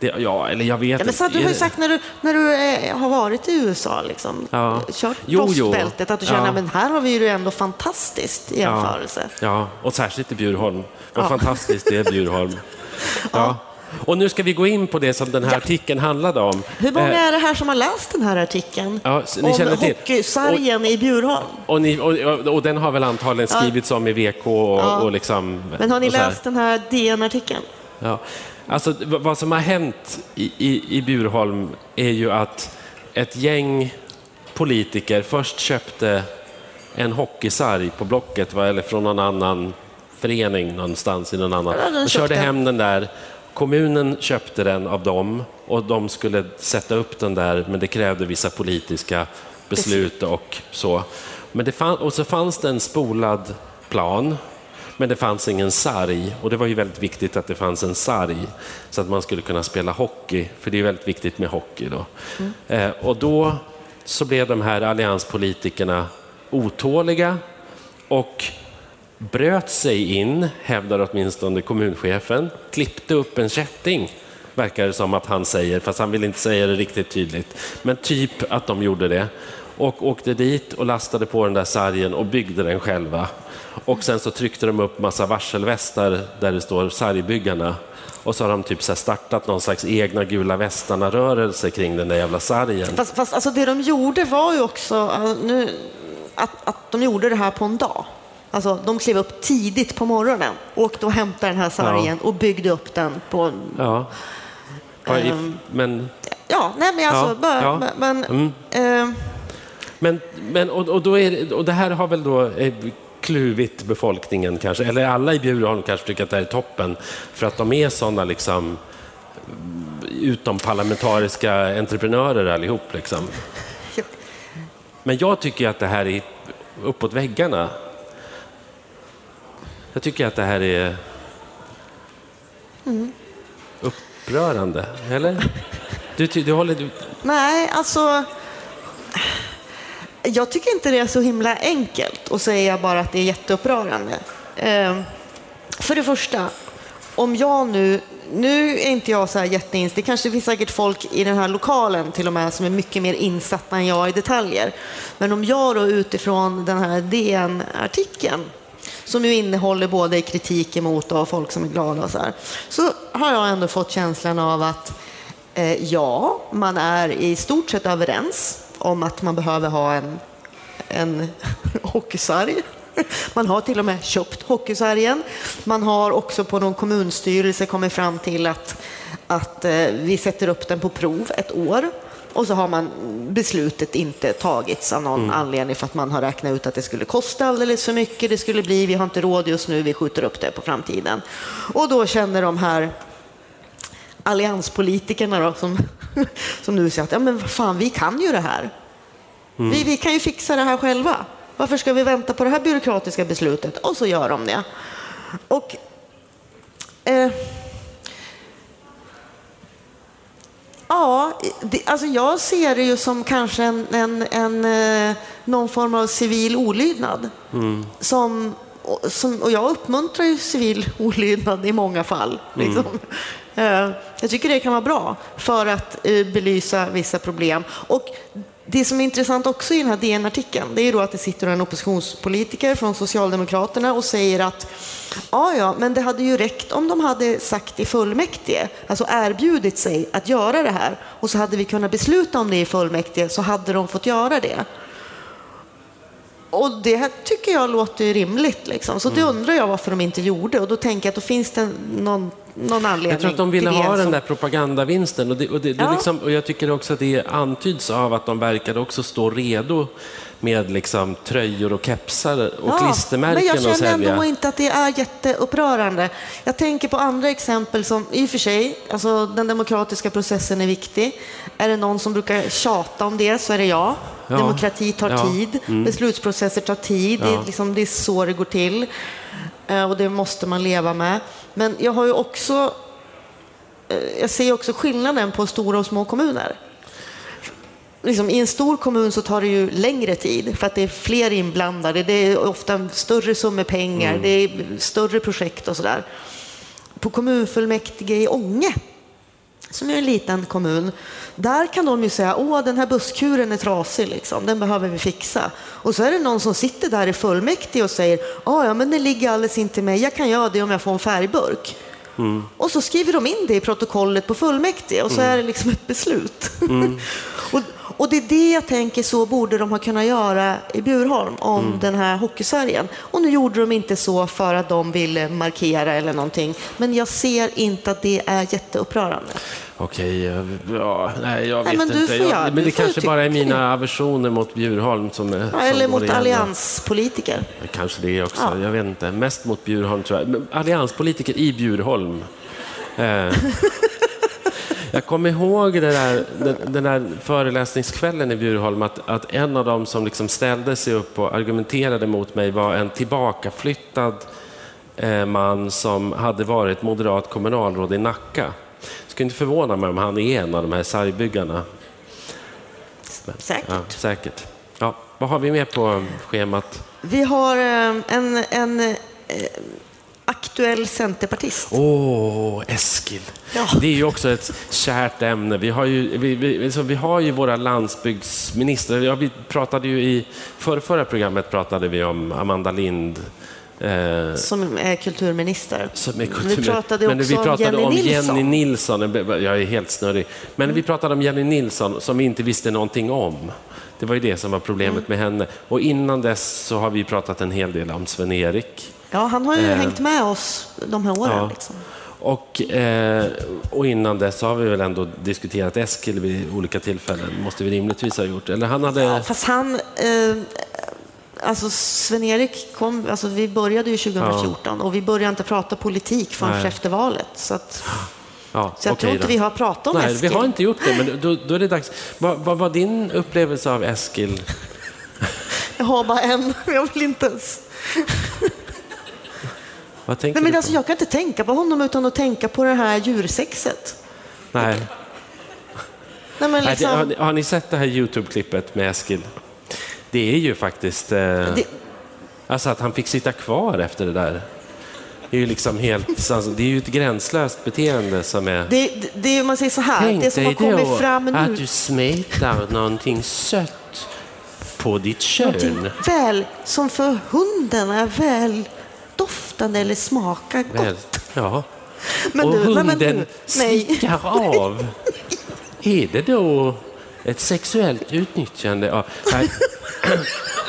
S2: Det, ja, eller jag vet
S1: Ja, men så,
S2: inte.
S1: du har ju sagt när du, när du eh, har varit i USA, liksom,
S2: Ja.
S1: kört
S2: Jo,
S1: frostbältet, att du känner
S2: Ja.
S1: men här har vi det ändå fantastiskt i jämförelse.
S2: Ja, och särskilt i Bjurholm. Vad
S1: Ja.
S2: fantastiskt det är Bjurholm. Ja. Och nu ska vi gå in på det som den här
S1: Ja.
S2: artikeln handlade om.
S1: Hur många
S2: Eh,
S1: är det här som har läst den här artikeln?
S2: Ja, ni
S1: om
S2: känner till.
S1: hockeysargen i Bjurholm.
S2: och, ni, och, och, och den har väl antagligen skrivits om i VK och,
S1: Ja.
S2: och liksom...
S1: Men har ni
S2: och
S1: läst den här DN-artikeln?
S2: Ja. Alltså, vad som har hänt i, i, i Bjurholm är ju att ett gäng politiker först köpte en hockeysarg på Blocket va, eller från någon annan förening någonstans i någon annan.
S1: Ja, de
S2: De körde hem den där. Kommunen köpte den av dem och de skulle sätta upp den där men det krävde vissa politiska beslut och så. Men det fann, och så fanns det en spolad plan men det fanns ingen sarg och det var ju väldigt viktigt att det fanns en sarg så att man skulle kunna spela hockey, för det är väldigt viktigt med hockey då. Eh, och då så blev de här allianspolitikerna otåliga och bröt sig in, hävdar åtminstone kommunchefen, klippte upp en kätting, verkar det som att han säger, fast han vill inte säga det riktigt tydligt. Men typ att de gjorde det. Och åkte dit och lastade på den där sargen och byggde den själva. Och sen så tryckte de upp massa varselvästar där det står sargbyggarna. Och så har de typ så startat någon slags egna gula västarna-rörelse kring den där jävla sargen.
S1: Fast, fast alltså det de gjorde var ju också äh, nu, att, att de gjorde det här på en dag. Alltså, de klev upp tidigt på morgonen, åkte och hämtade den här sargen och byggde upp den på...
S2: Ja. Ja, i-
S1: Ehm.
S2: Men
S1: Ja, nej men alltså,
S2: Ja,
S1: bara,
S2: ja.
S1: men...
S2: Mm.
S1: eh,
S2: men, men och, och, då är, det- och det här har väl då eh, kluvit befolkningen kanske, eller alla i Bjurholm kanske tycker att det här är toppen, för att de är sådana liksom eh, utomparlamentariska entreprenörer allihop. Liksom. Men jag tycker att det här är uppåt väggarna. Jag tycker att det här är upprörande, eller? Du, du håller... Du,
S1: Nej, alltså... Jag tycker inte det är så himla enkelt att säga bara att det är jätteupprörande. Eh, för det första, om jag nu... Nu är inte jag så här jätteinsatt. Det kanske finns säkert folk i den här lokalen till och med som är mycket mer insatta än jag i detaljer. Men om jag då utifrån den här DN-artikeln som ju innehåller både kritik emot och folk som är glada och så här, så har jag ändå fått känslan av att Eh, ja, man är i stort sett överens om att man behöver ha en, en hockeysarg. Man har till och med köpt hockeysargen. Man har också på någon kommunstyrelse kommit fram till att, att eh, vi sätter upp den på prov ett år. Och så har man beslutet inte tagits av någon anledning för att man har räknat ut att det skulle kosta alldeles för mycket. Det skulle bli, vi har inte råd just nu, vi skjuter upp det på framtiden. Och då känner de här allianspolitikerna då, som, som nu säger att ja, men fan, vi kan ju det här. Vi, vi kan ju fixa det här själva. Varför ska vi vänta på det här byråkratiska beslutet? Och så gör de det. Och, eh, ja, det, alltså jag ser det ju som kanske en, en, en, eh, någon form av civil olydnad. Som, och, som, och jag uppmuntrar ju civil olydnad i många fall. Liksom. Eh, Jag tycker det kan vara bra för att eh, belysa vissa problem. Och det som är intressant också i den här DN-artikeln, det är då att det sitter en oppositionspolitiker från Socialdemokraterna och säger att ja, ja, men det hade ju räckt om de hade sagt i fullmäktige, alltså erbjudit sig att göra det här och så hade vi kunnat besluta om det i fullmäktige så hade de fått göra det. Och det här tycker jag låter rimligt. Liksom. Så det undrar jag varför de inte gjorde. Och då tänker jag att då finns det någon någon anledning.
S2: Jag tror att de ville ha den där propagandavinsten. Och, det, och, det, det
S1: Ja.
S2: liksom, och jag tycker också att det antyds av att de verkade också stå redo med liksom tröjor och kepsar och klistermärken
S1: men jag känner
S2: sälja.
S1: ändå inte att det är jätteupprörande. Jag tänker på andra exempel som, i och för sig, alltså den demokratiska processen är viktig. Är det någon som brukar tjata om det så är det jag.
S2: Ja.
S1: Demokrati tar
S2: Ja. Mm.
S1: tid, beslutsprocesser tar tid, det,
S2: Ja.
S1: är liksom, det är så det går till. Eh, Och det måste man leva med. Men jag har ju också, eh, jag ser också skillnaden på stora och små kommuner liksom, I en stor kommun så tar det ju längre tid för att det är fler inblandade. Det är ofta större summor pengar, det är större projekt och sådär. På kommunfullmäktige i Ånge, som är en liten kommun, där kan de ju säga åh den här busskuren är trasig, liksom. den behöver vi fixa. Och så är det någon som sitter där i fullmäktige och säger "Ja, men det ligger alldeles inte mig, jag kan göra det om jag får en färgburk. Och så skriver de in det i protokollet på fullmäktige och så är det liksom ett beslut. och, och det är det jag tänker, så borde de ha kunnat göra i Bjurholm om den här hockeyserien. Och nu gjorde de inte så för att de ville markera eller någonting. Men jag ser inte att det är jätteupprörande.
S2: Okej, jag- ja, nej jag vet
S1: Nej, men du
S2: inte. Jag,
S1: göra-
S2: men det kanske bara är mina aversioner mot Bjurholm som.
S1: Ja,
S2: som
S1: eller mot
S2: igen.
S1: allianspolitiker.
S2: Kanske det också,
S1: Ja.
S2: jag vet inte. Mest mot Bjurholm tror jag. Men Allianspolitiker i Bjurholm. Eh. Jag kommer ihåg det där, den, den där föreläsningskvällen i Bjurholm, att, att en av dem som liksom ställde sig upp och argumenterade mot mig var en tillbakaflyttad eh, man som hade varit moderat kommunalråd i Nacka. Skulle inte förvåna mig om han är en av de här sargbyggarna.
S1: Säkert.
S2: Ja, säkert. Ja, vad har vi med på schemat?
S1: Vi har eh, en, en eh, aktuell centerpartist.
S2: Åh, Eskil.
S1: Ja.
S2: Det är ju också ett kärt ämne. Vi har ju, vi, vi, så vi har ju våra landsbygdsministrar. Ja, vi pratade ju i förra, förra programmet pratade vi om Amanda Lind. Eh,
S1: som är kulturminister.
S2: som är
S1: Vi
S2: kultur-
S1: pratade
S2: Men
S1: också
S2: vi
S1: om
S2: pratade
S1: Jenny
S2: om
S1: Nilsson.
S2: Jenny Nilsson. Jag är helt snurrig. Men vi pratade om Jenny Nilsson som vi inte visste någonting om. Det var ju det som var problemet med henne. Och innan dess så har vi pratat en hel del om Sven-Erik.
S1: Ja, han har ju
S2: Eh.
S1: hängt med oss de här åren.
S2: Ja.
S1: Liksom.
S2: Och, eh, och innan dess har vi väl ändå diskuterat Eskil vid olika tillfällen, måste vi rimligtvis ha gjort. Eller han hade...
S1: Ja, fast han... Eh, alltså Sven-Erik kom... Alltså vi började ju 2014 och vi började inte prata politik förrän
S2: Nej.
S1: efter valet. Så, att,
S2: ja,
S1: så jag
S2: okej
S1: tror inte
S2: då.
S1: vi har pratat om
S2: Nej,
S1: Eskil.
S2: vi har inte gjort det, men då, då är det dags. Vad, vad var din upplevelse av Eskil?
S1: Jag har bara en. Jag vill inte ens...
S2: Vad tänker
S1: Nej, men
S2: du
S1: alltså,
S2: på?
S1: jag kan inte tänka på honom utan att tänka på det här djursexet.
S2: Nej.
S1: Nej, men
S2: Nej, det,
S1: liksom,
S2: har, har ni sett det här Youtube-klippet med Eskil? Det är ju faktiskt... Eh,
S1: det,
S2: Alltså att han fick sitta kvar efter det där. Det är ju liksom helt... Alltså, det är ju ett gränslöst beteende som är...
S1: det, det, det, man säger så här,
S2: Tänk
S1: det som har kommit
S2: då
S1: fram nu...
S2: att du smetar någonting sött på ditt
S1: Någonting
S2: kön.
S1: väl, som för hunden är väl doftande eller smakar gott.
S2: Väl, ja.
S1: Men
S2: och
S1: du, nej, men
S2: hunden
S1: du,
S2: slickar av. Är det då ett sexuellt utnyttjande?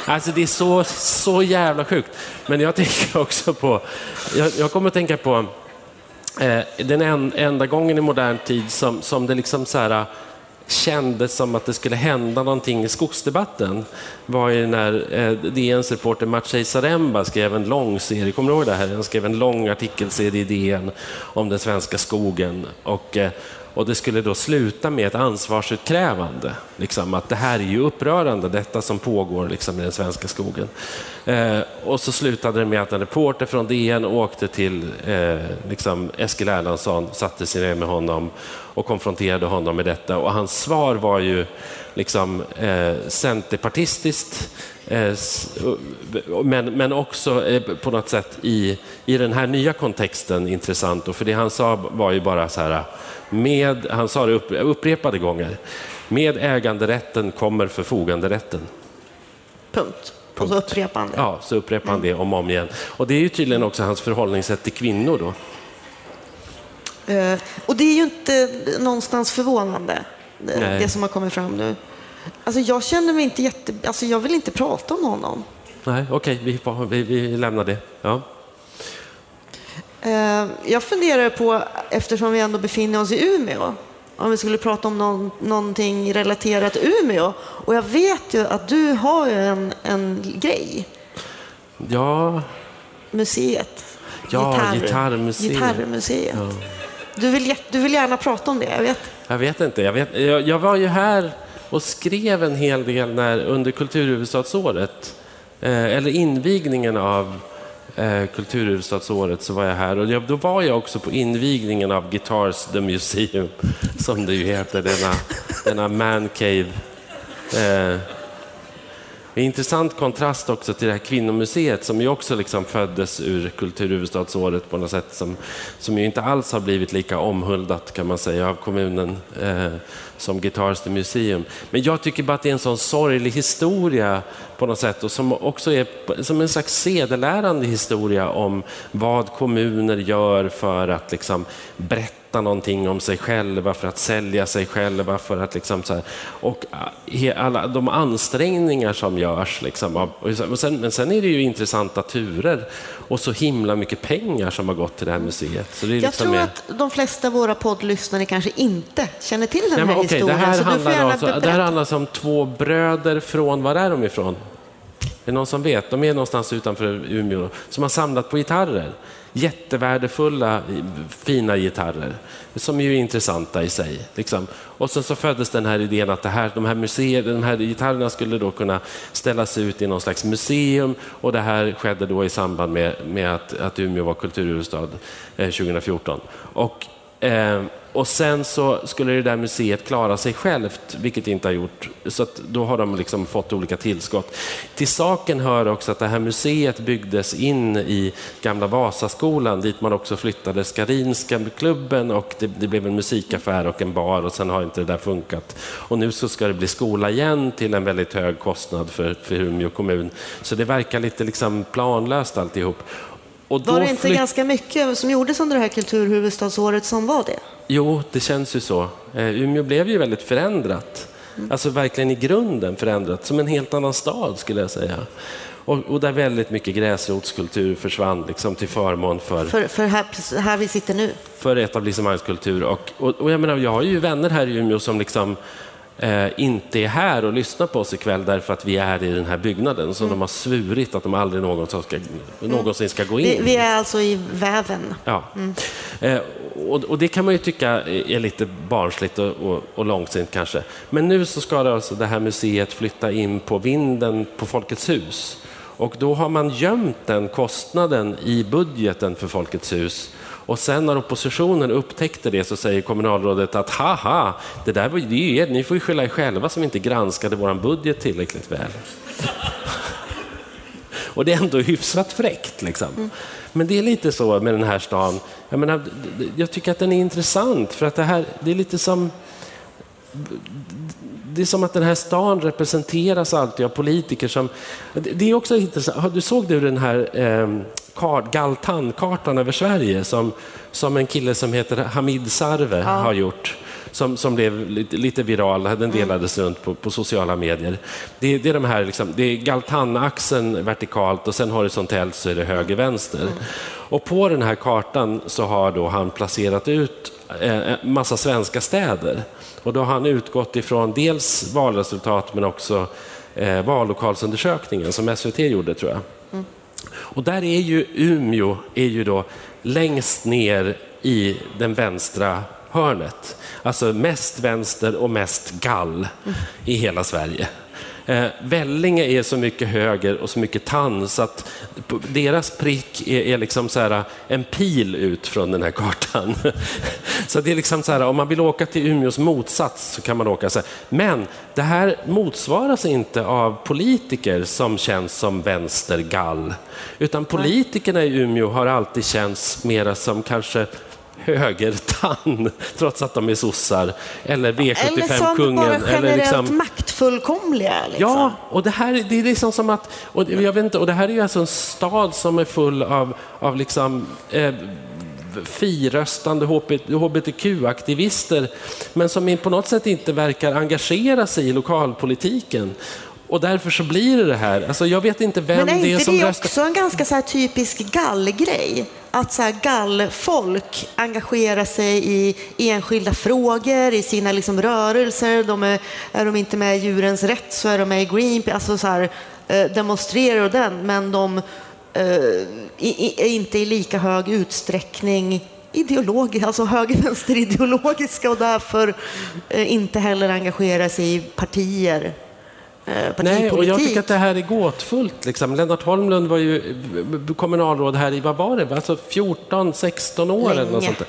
S2: Alltså det är så, så jävla sjukt. Men jag tänker också på, jag, jag kommer att tänka på eh, den en, enda gången i modern tid som, som det liksom så här, kändes som att det skulle hända någonting i skogsdebatten var ju när eh, DNs reporter Maciej Zaremba skrev en lång serie, kommer du ihåg det här? Han skrev en lång artikelserie i DN om den svenska skogen och, eh, och det skulle då sluta med ett ansvarsutkrävande. Liksom, att det här är ju upprörande, detta som pågår liksom, i den svenska skogen. Eh, och så slutade det med att en reporter från DN åkte till eh, liksom Eskil Erlandsson, satte sig ner med honom och konfronterade honom med detta. Och hans svar var ju liksom eh, centerpartistiskt, eh, men, men också eh, på något sätt i, i den här nya kontexten intressant. Och för det han sa var ju bara så här, med, han sa det upp, upprepade gånger, med äganderätten kommer förfoganderätten.
S1: Punkt. Och så upprepar han det.
S2: Ja, så upprepar han det om och om igen. Och det är ju tydligen också hans förhållningssätt till kvinnor då.
S1: Eh, och det är ju inte någonstans förvånande,
S2: Nej.
S1: det som har kommit fram nu. Alltså jag känner mig inte jätte... Alltså jag vill inte prata om honom.
S2: Nej, okej, vi, vi, vi lämnar det. Ja.
S1: Eh, jag funderar på, eftersom vi ändå befinner oss i Umeå, om vi skulle prata om någon, någonting relaterat Umeå. Och jag vet ju att du har ju en, en grej,
S2: Ja,
S1: museet.
S2: Ja, gitarrmuseet.
S1: Gitarrmuseet. Du, vill, du vill gärna prata om det, jag vet
S2: jag vet inte. Jag, vet, jag, jag var ju här och skrev en hel del när, under kulturhuvudstadsåret, eh, eller invigningen av eh, kulturhuvudstadsåret, så var jag här. Och jag, då var jag också på invigningen av Guitars the Museum, som det ju heter, denna, denna mancave. Eh, Eh, en intressant kontrast också till det här kvinnomuseet som ju också liksom föddes ur kulturhuvudstadsåret på något sätt som, som ju inte alls har blivit lika omhuldat kan man säga av kommunen eh, som Guitars the Museum. Men jag tycker bara att det är en sån sorglig historia på något sätt och som också är som en slags sedelärande historia om vad kommuner gör för att liksom berätta någonting om sig själva, för att sälja sig själva, för att liksom så här, och alla de ansträngningar som görs. Liksom, sen- men sen är det ju intressanta turer och så himla mycket pengar som har gått till det här museet. Så det är
S1: Jag
S2: liksom
S1: tror
S2: är-
S1: att de flesta av våra poddlyssnare kanske inte känner till den
S2: Nej,
S1: här
S2: okej, det
S1: historien.
S2: här
S1: du får
S2: handlar alltså, det här handlar alltså om två bröder från, var är de ifrån? Är det någon som vet? De är någonstans utanför Umeå som har samlat på gitarrer. Jättevärdefulla, eh, fina gitarrer som ju är intressanta i sig. Liksom. Och sen så föddes den här idén att det här, de, här museer, de här gitarrerna skulle då kunna ställas ut i någon slags museum och det här skedde då i samband med, med att, att Umeå var kulturhuvudstad eh, 2014. Och Eh, och sen så skulle det där museet klara sig självt, vilket det inte har gjort. Så att då har de liksom fått olika tillskott. Till saken hör också att det här museet byggdes in i gamla Vasaskolan dit man också flyttade Skarinska klubben och det, det blev en musikaffär och en bar och sen har inte det där funkat. Och nu så ska det bli skola igen till en väldigt hög kostnad för, för Umeå kommun. Så det verkar lite liksom planlöst alltihop. Och
S1: Var det inte ganska mycket som gjordes under det här kulturhuvudstadsåret som var det?
S2: Jo, det känns ju så. Eh, Umeå blev ju väldigt förändrat. Alltså verkligen i grunden förändrat, som en helt annan stad skulle jag säga. Och, och där väldigt mycket gräsrotskultur försvann liksom, till förmån för,
S1: För, för här, här vi sitter nu.
S2: för etablissemangskultur. Och, och, och jag, menar, jag har ju vänner här i Umeå som liksom, inte är här och lyssnar på oss ikväll därför att vi är i den här byggnaden. Så de har svurit att de aldrig någonsin ska, någonsin ska gå in.
S1: Vi, vi är alltså i väven.
S2: Ja. Eh, och, och det kan man ju tycka är är lite barnsligt och, och, och långsint kanske. Men nu så ska det, alltså det här museet flytta in på vinden på Folkets hus. Och då har man gömt den kostnaden i budgeten för Folkets hus. Och sen när oppositionen upptäckte det så säger kommunalrådet att haha, det där var ju er, ni får ju skylla er själva som inte granskade vår budget tillräckligt väl. Och det är ändå hyfsat fräckt. Liksom. Men det är lite så med den här stan. Jag, menar, jag tycker att den är intressant för att det här, det är lite som det är som att den här stan representeras alltid av politiker som... Det är också intressant. Du såg du den här eh, kart, Galtan-kartan över Sverige som, som en kille som heter Hamid Sarve har gjort? Som, som blev lite, lite viral, den delades runt på, på sociala medier. Det, det är de här, liksom, det är Galtan-axeln vertikalt och sen horisontellt så är det höger-vänster. Och på den här kartan så har då han placerat ut eh, massa svenska städer. Och då har han utgått ifrån dels valresultat men också eh, vallokalsundersökningen som SVT gjorde tror jag. Och där är ju Umeå är ju då längst ner i den vänstra hörnet. Alltså mest vänster och mest gall i hela Sverige. Eh, Vellinge är så mycket höger och så mycket tann så att deras prick är, är liksom så här, eh, en pil ut från den här kartan. så det är liksom så här, om man vill åka till Umeås motsats så kan man åka så här. Men det här motsvaras inte av politiker som känns som vänstergall. Utan politikerna i Umeå har alltid känts mera som kanske högertann, trots att de är sossar. Eller
S1: Eller som
S2: V75-kungen.
S1: bara
S2: Eller
S1: generellt
S2: liksom,
S1: maktfullkomliga. Liksom.
S2: Ja, och det här det är liksom som att... Och jag vet inte, och det här är ju alltså en stad som är full av, av liksom, eh, firöstande hbtq-aktivister men som på något sätt inte verkar engagera sig i lokalpolitiken. Och därför så blir det det här. Alltså jag vet inte vem
S1: Men är
S2: det är
S1: inte
S2: som
S1: det
S2: röstar.
S1: också en ganska så typisk gallgrej? att så här gallfolk engagerar sig i enskilda frågor, i sina liksom rörelser. De är, är de inte med i Djurens Rätt så är de med i Greenpeace, alltså så här, eh, demonstrerar och den, men de eh, är inte i lika hög utsträckning ideologi, alltså höger-vänster-ideologiska och därför eh, inte heller engagerar sig i partier
S2: Eh, Nej, och jag tycker att det här är gåtfullt. Liksom. Lennart Holmlund var ju kommunalråd här i, vad var det, alltså 14, 16 år Länge. eller något sånt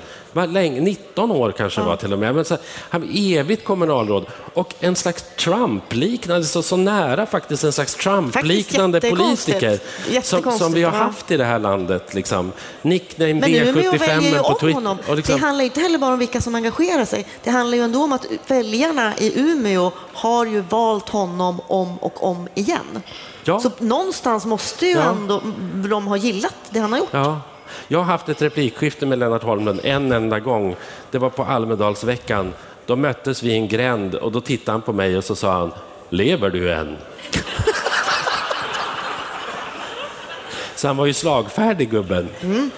S2: länge, 19 år kanske ja. var till och med. Men så, han var evigt kommunalråd och en slags Trump-liknande, så, så nära faktiskt en slags Trump-liknande politiker som, som, vi har haft i det här landet. Liksom. Nickname B75 på Twitter.
S1: Liksom... Det handlar inte heller bara om vilka som engagerar sig. Det handlar ju ändå om att väljarna i Umeå har ju valt honom om och om igen. Ja. Så någonstans måste ju ja. ändå de ha gillat det han har gjort.
S2: Ja. Jag har haft ett replikskifte med Lennart Holmlund en enda gång. Det var på Almedalsveckan. Då möttes vi i en gränd och då tittade han på mig och så sa han, lever du än? så han var ju slagfärdig gubben. Mm.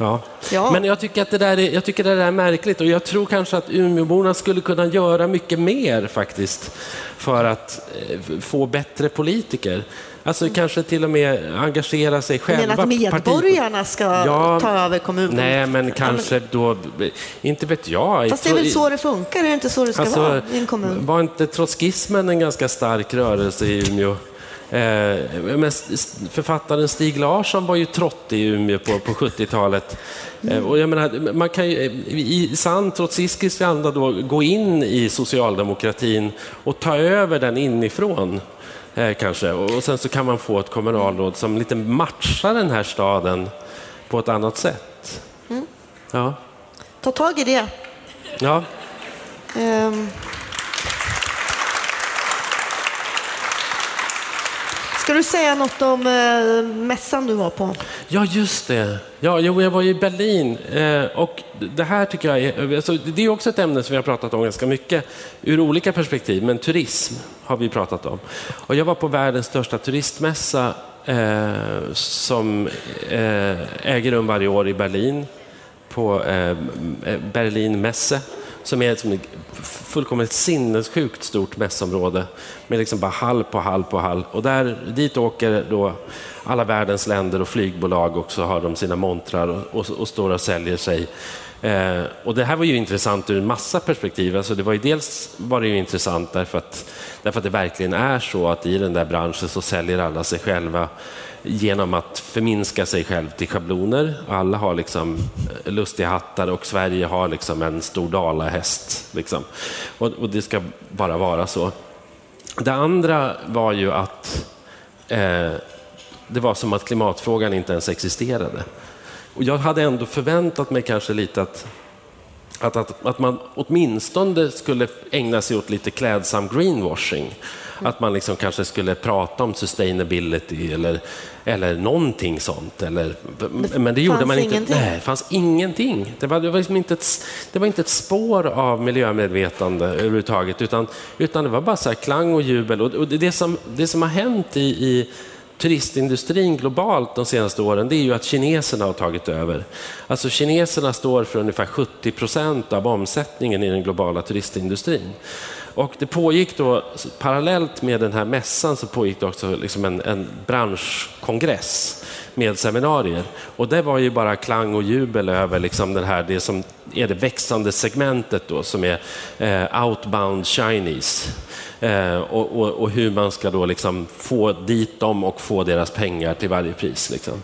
S2: Ja. ja. Men jag tycker att det där är, jag tycker det där är märkligt och jag tror kanske att Umeåborna skulle kunna göra mycket mer faktiskt för att eh, få bättre politiker. Alltså kanske till och med engagera sig själva.
S1: Men att medborgarna ska ja, ta över kommunen?
S2: Nej, men kanske då, inte vet jag.
S1: Fast det är väl så det funkar, är det inte så det ska alltså, vara i en kommun?
S2: Var inte trotskismen en ganska stark rörelse i Umeå? Eh, men författaren Stig Larsson var ju trott i Umeå på, på 70-talet. Mm. Och jag menar, man kan ju i sann trotskistisk anda då gå in i socialdemokratin och ta över den inifrån. Eh, kanske. Och sen så kan man få ett kommunalråd som lite matchar den här staden på ett annat sätt. Mm. Ja.
S1: Ta tag i det.
S2: Ja. Um.
S1: Ska du säga något om eh, mässan du var på?
S2: Ja, just det. Ja, jo, jag var i Berlin eh, och det här tycker jag är, eh, alltså, det är också ett ämne som vi har pratat om ganska mycket ur olika perspektiv, men turism har vi pratat om. Och jag var på världens största turistmässa eh, som eh, äger rum varje år i Berlin på eh, eh Berlin Messe som är som ett fullkomligt sinnessjukt stort mässområde med liksom bara hall på hall på hall. Och där, dit åker då alla världens länder och flygbolag och så har de sina montrar och, och, och står och säljer sig. Eh, och det här var ju intressant ur en massa perspektiv. Alltså det var ju dels var det ju intressant därför att, därför att det verkligen är så att i den där branschen så säljer alla sig själva genom att förminska sig själv till schabloner. Alla har liksom eh, lustiga hattar och Sverige har liksom en stor dalahäst. Liksom. Och, och det ska bara vara så. Det andra var ju att eh, det var som att klimatfrågan inte ens existerade. Och jag hade ändå förväntat mig kanske lite att, att, att, att man åtminstone skulle ägna sig åt lite klädsam greenwashing. Att man liksom kanske skulle prata om sustainability eller, eller någonting sånt. Eller, men det gjorde man inte. Ingenting. Nej, det fanns ingenting. Det var, det, var liksom inte ett, det var inte ett spår av miljömedvetande överhuvudtaget, utan, utan det var bara så klang och jubel. Och, och det, som, det som har hänt i, i turistindustrin globalt de senaste åren, det är ju att kineserna har tagit över. Alltså kineserna står för ungefär 70 procent av omsättningen i den globala turistindustrin. Och det pågick då, parallellt med den här mässan, så pågick det också liksom en, en branschkongress med seminarier. Och det var ju bara klang och jubel över liksom den här, det som är det växande segmentet då, som är eh, outbound Chinese. Eh, och, och, och, hur man ska då liksom få dit dem och få deras pengar till varje pris. Liksom.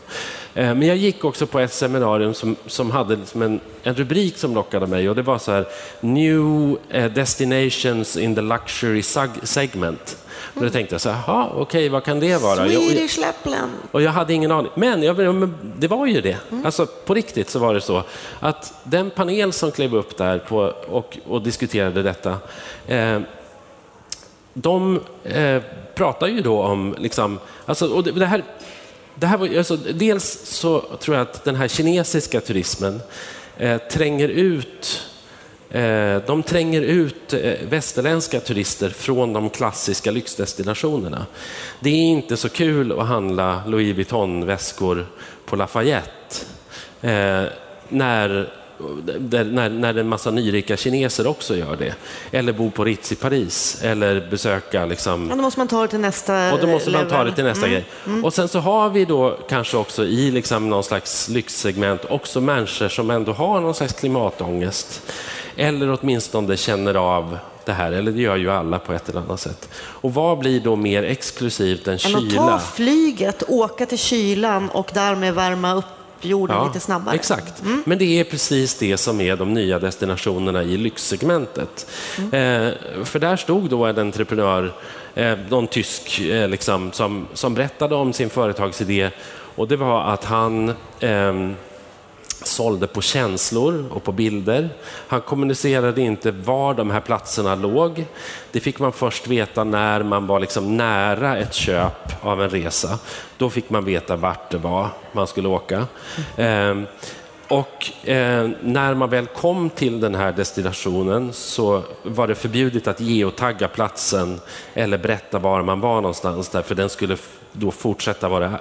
S2: Eh, men jag gick också på ett seminarium som, som hade liksom en, en, rubrik som lockade mig och det var så här New eh, Destinations in the Luxury Segment. Och då tänkte jag så här, okej, okay, vad kan det vara?
S1: Swedish Lapland.
S2: Och jag hade ingen aning. Men, jag, men det var ju det. Mm. Alltså, på riktigt så var det så att den panel som klev upp där på, och, och diskuterade detta, eh, de eh, pratar ju då om, liksom, alltså, och det, det här det här var, alltså, dels så tror jag att den här kinesiska turismen eh, tränger ut eh, de tränger ut eh, västerländska turister från de klassiska lyxdestinationerna. Det är inte så kul att handla Louis Vuitton-väskor på Lafayette eh, när där, när, när en massa nyrika kineser också gör det. Eller bo på Ritz i Paris, eller besöka... Liksom...
S1: Ja, då måste man ta det till nästa
S2: Och då måste man ta
S1: level.
S2: det till nästa
S1: Mm.
S2: grej. Och sen så har vi då kanske också i liksom någon slags lyxsegment också människor som ändå har någon slags klimatångest. Eller åtminstone känner av det här, eller det gör ju alla på ett eller annat sätt. Och vad blir då mer exklusivt än
S1: Än att ta
S2: kyla?
S1: flyget, åka till kylan och därmed värma upp jorden lite snabbare. Mm.
S2: Exakt. Men det är precis det som är de nya destinationerna i lyxsegmentet.
S1: Mm.
S2: Eh, för där stod då en entreprenör, eh, någon tysk, eh, liksom, som, som berättade om sin företagsidé och det var att han ehm, sålde på känslor och på bilder. Han kommunicerade inte var de här platserna låg. Det fick man först veta när man var liksom nära ett köp av en resa. Då fick man veta vart det var man skulle åka. Ehm, och eh, när man väl kom till den här destinationen så var det förbjudet att geotagga platsen eller berätta var man var någonstans där, för den skulle då fortsätta vara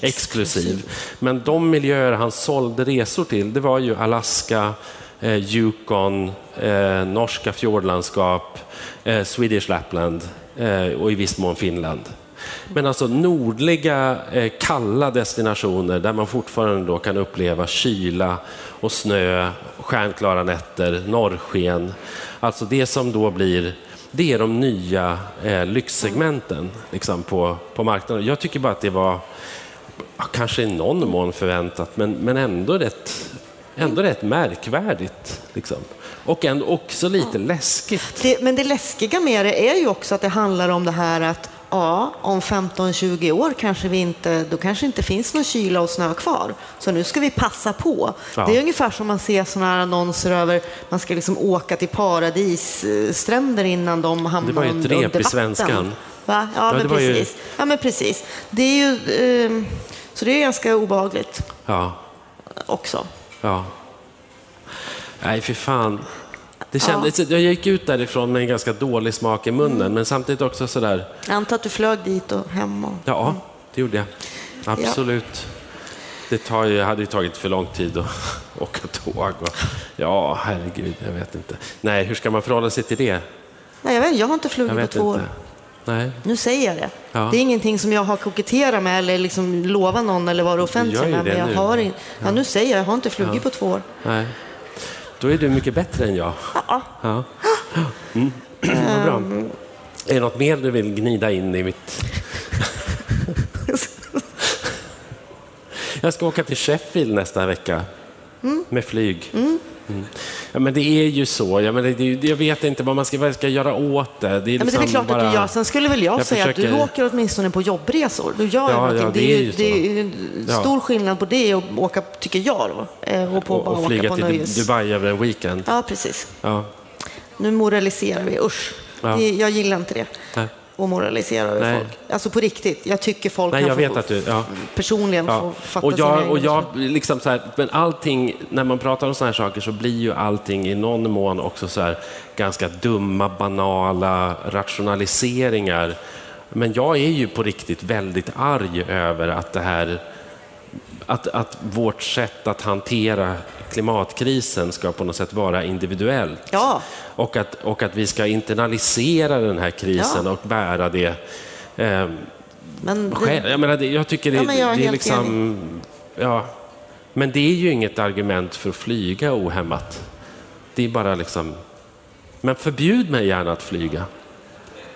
S2: exklusiv. Men de miljöer han sålde resor till, det var ju Alaska, eh, Yukon, eh, norska fjordlandskap, eh, Swedish Lapland eh, och i viss mån Finland. Men alltså nordliga, eh, kalla destinationer där man fortfarande då kan uppleva kyla och snö, stjärnklara nätter, norrsken. Alltså det som då blir, det är de nya eh, lyxsegmenten liksom på, på marknaden. Jag tycker bara att det var, ja, kanske i någon mån förväntat, men, men ändå rätt, ändå rätt märkvärdigt. Liksom. Och ändå också lite läskigt.
S1: Det, men det läskiga med det är ju också att det handlar om det här att ja, om 15-20 år kanske vi inte, då kanske inte finns någon kyla och snö kvar. Så nu ska vi passa på.
S2: Ja.
S1: Det är ungefär som man ser sådana här annonser över man ska liksom åka till paradisstränder innan de hamnar
S2: Det var ju ett
S1: under,
S2: rep i
S1: under vatten.
S2: Svenskan.
S1: Va? Ja,
S2: Ja,
S1: men
S2: var ju-
S1: precis. Ja, men precis. Det är ju, eh, så det är ganska obehagligt
S2: Ja,
S1: också.
S2: ja. Nej, för fan. Det kändes, Jag gick ut därifrån med en ganska dålig smak i munnen, men samtidigt också sådär,
S1: Jag antar att du flög dit och hem. Och...
S2: ja, det gjorde jag. Absolut. Det tar ju, hade ju tagit för lång tid att åka tåg. Och, ja, herregud, jag vet inte. Nej, hur ska man förhålla sig till det?
S1: Nej, jag, vet, jag har inte
S2: Jag
S1: flugit på två år.
S2: Nej.
S1: Nu säger jag det.
S2: Ja.
S1: Det är ingenting som jag har koketterat med eller liksom lovat någon eller varit offentlig med. Men jag
S2: nu.
S1: har in... ja, nu säger jag, jag har inte flugit på två år.
S2: Nej. Då är du mycket bättre än jag.
S1: Ja.
S2: Ja. Mm. Vad bra. Är det något mer du vill gnida in i mitt... Jag ska åka till Sheffield nästa vecka med flyg. Mm. Ja, men det är ju så. Jag, menar, det, jag vet inte vad man ska, vad jag ska göra åt det. Det är,
S1: Ja, men det är väl
S2: liksom
S1: klart
S2: bara...
S1: att du gör. Sen skulle väl jag,
S2: Jag
S1: säga att du
S2: försöker-
S1: åker åtminstone på jobbresor. Du gör
S2: Ja, ja,
S1: det, är ju, det är ju stor skillnad på det och åka, tycker jag då. eh, Och på
S2: och,
S1: bara
S2: och flyga till
S1: nöjes...
S2: Dubai över en weekend.
S1: Ja, precis. Nu moraliserar vi. Usch. Det, jag gillar inte det.
S2: Nej.
S1: Och moralisera över
S2: Nej.
S1: folk. Alltså på riktigt. Jag tycker folk
S2: Nej,
S1: kan
S2: jag vet att du... Ja.
S1: personligen
S2: Ja.
S1: få fatta
S2: Och
S1: sina
S2: jag,
S1: egna
S2: och jag liksom så här, men allting, när man pratar om sådana här saker så blir ju allting i någon mån också så här ganska dumma, banala rationaliseringar. Men jag är ju på riktigt väldigt arg över att det här att, att vårt sätt att hantera klimatkrisen ska på något sätt vara individuellt.
S1: Ja.
S2: Och, att, och att vi ska internalisera den här krisen
S1: Ja.
S2: och bära det eh,
S1: Men det,
S2: jag, menar, det, jag tycker det,
S1: Ja, jag är
S2: det är liksom... Ja, men det är ju inget argument för att flyga ohämmat. Det är bara liksom... Men förbjud mig gärna att flyga.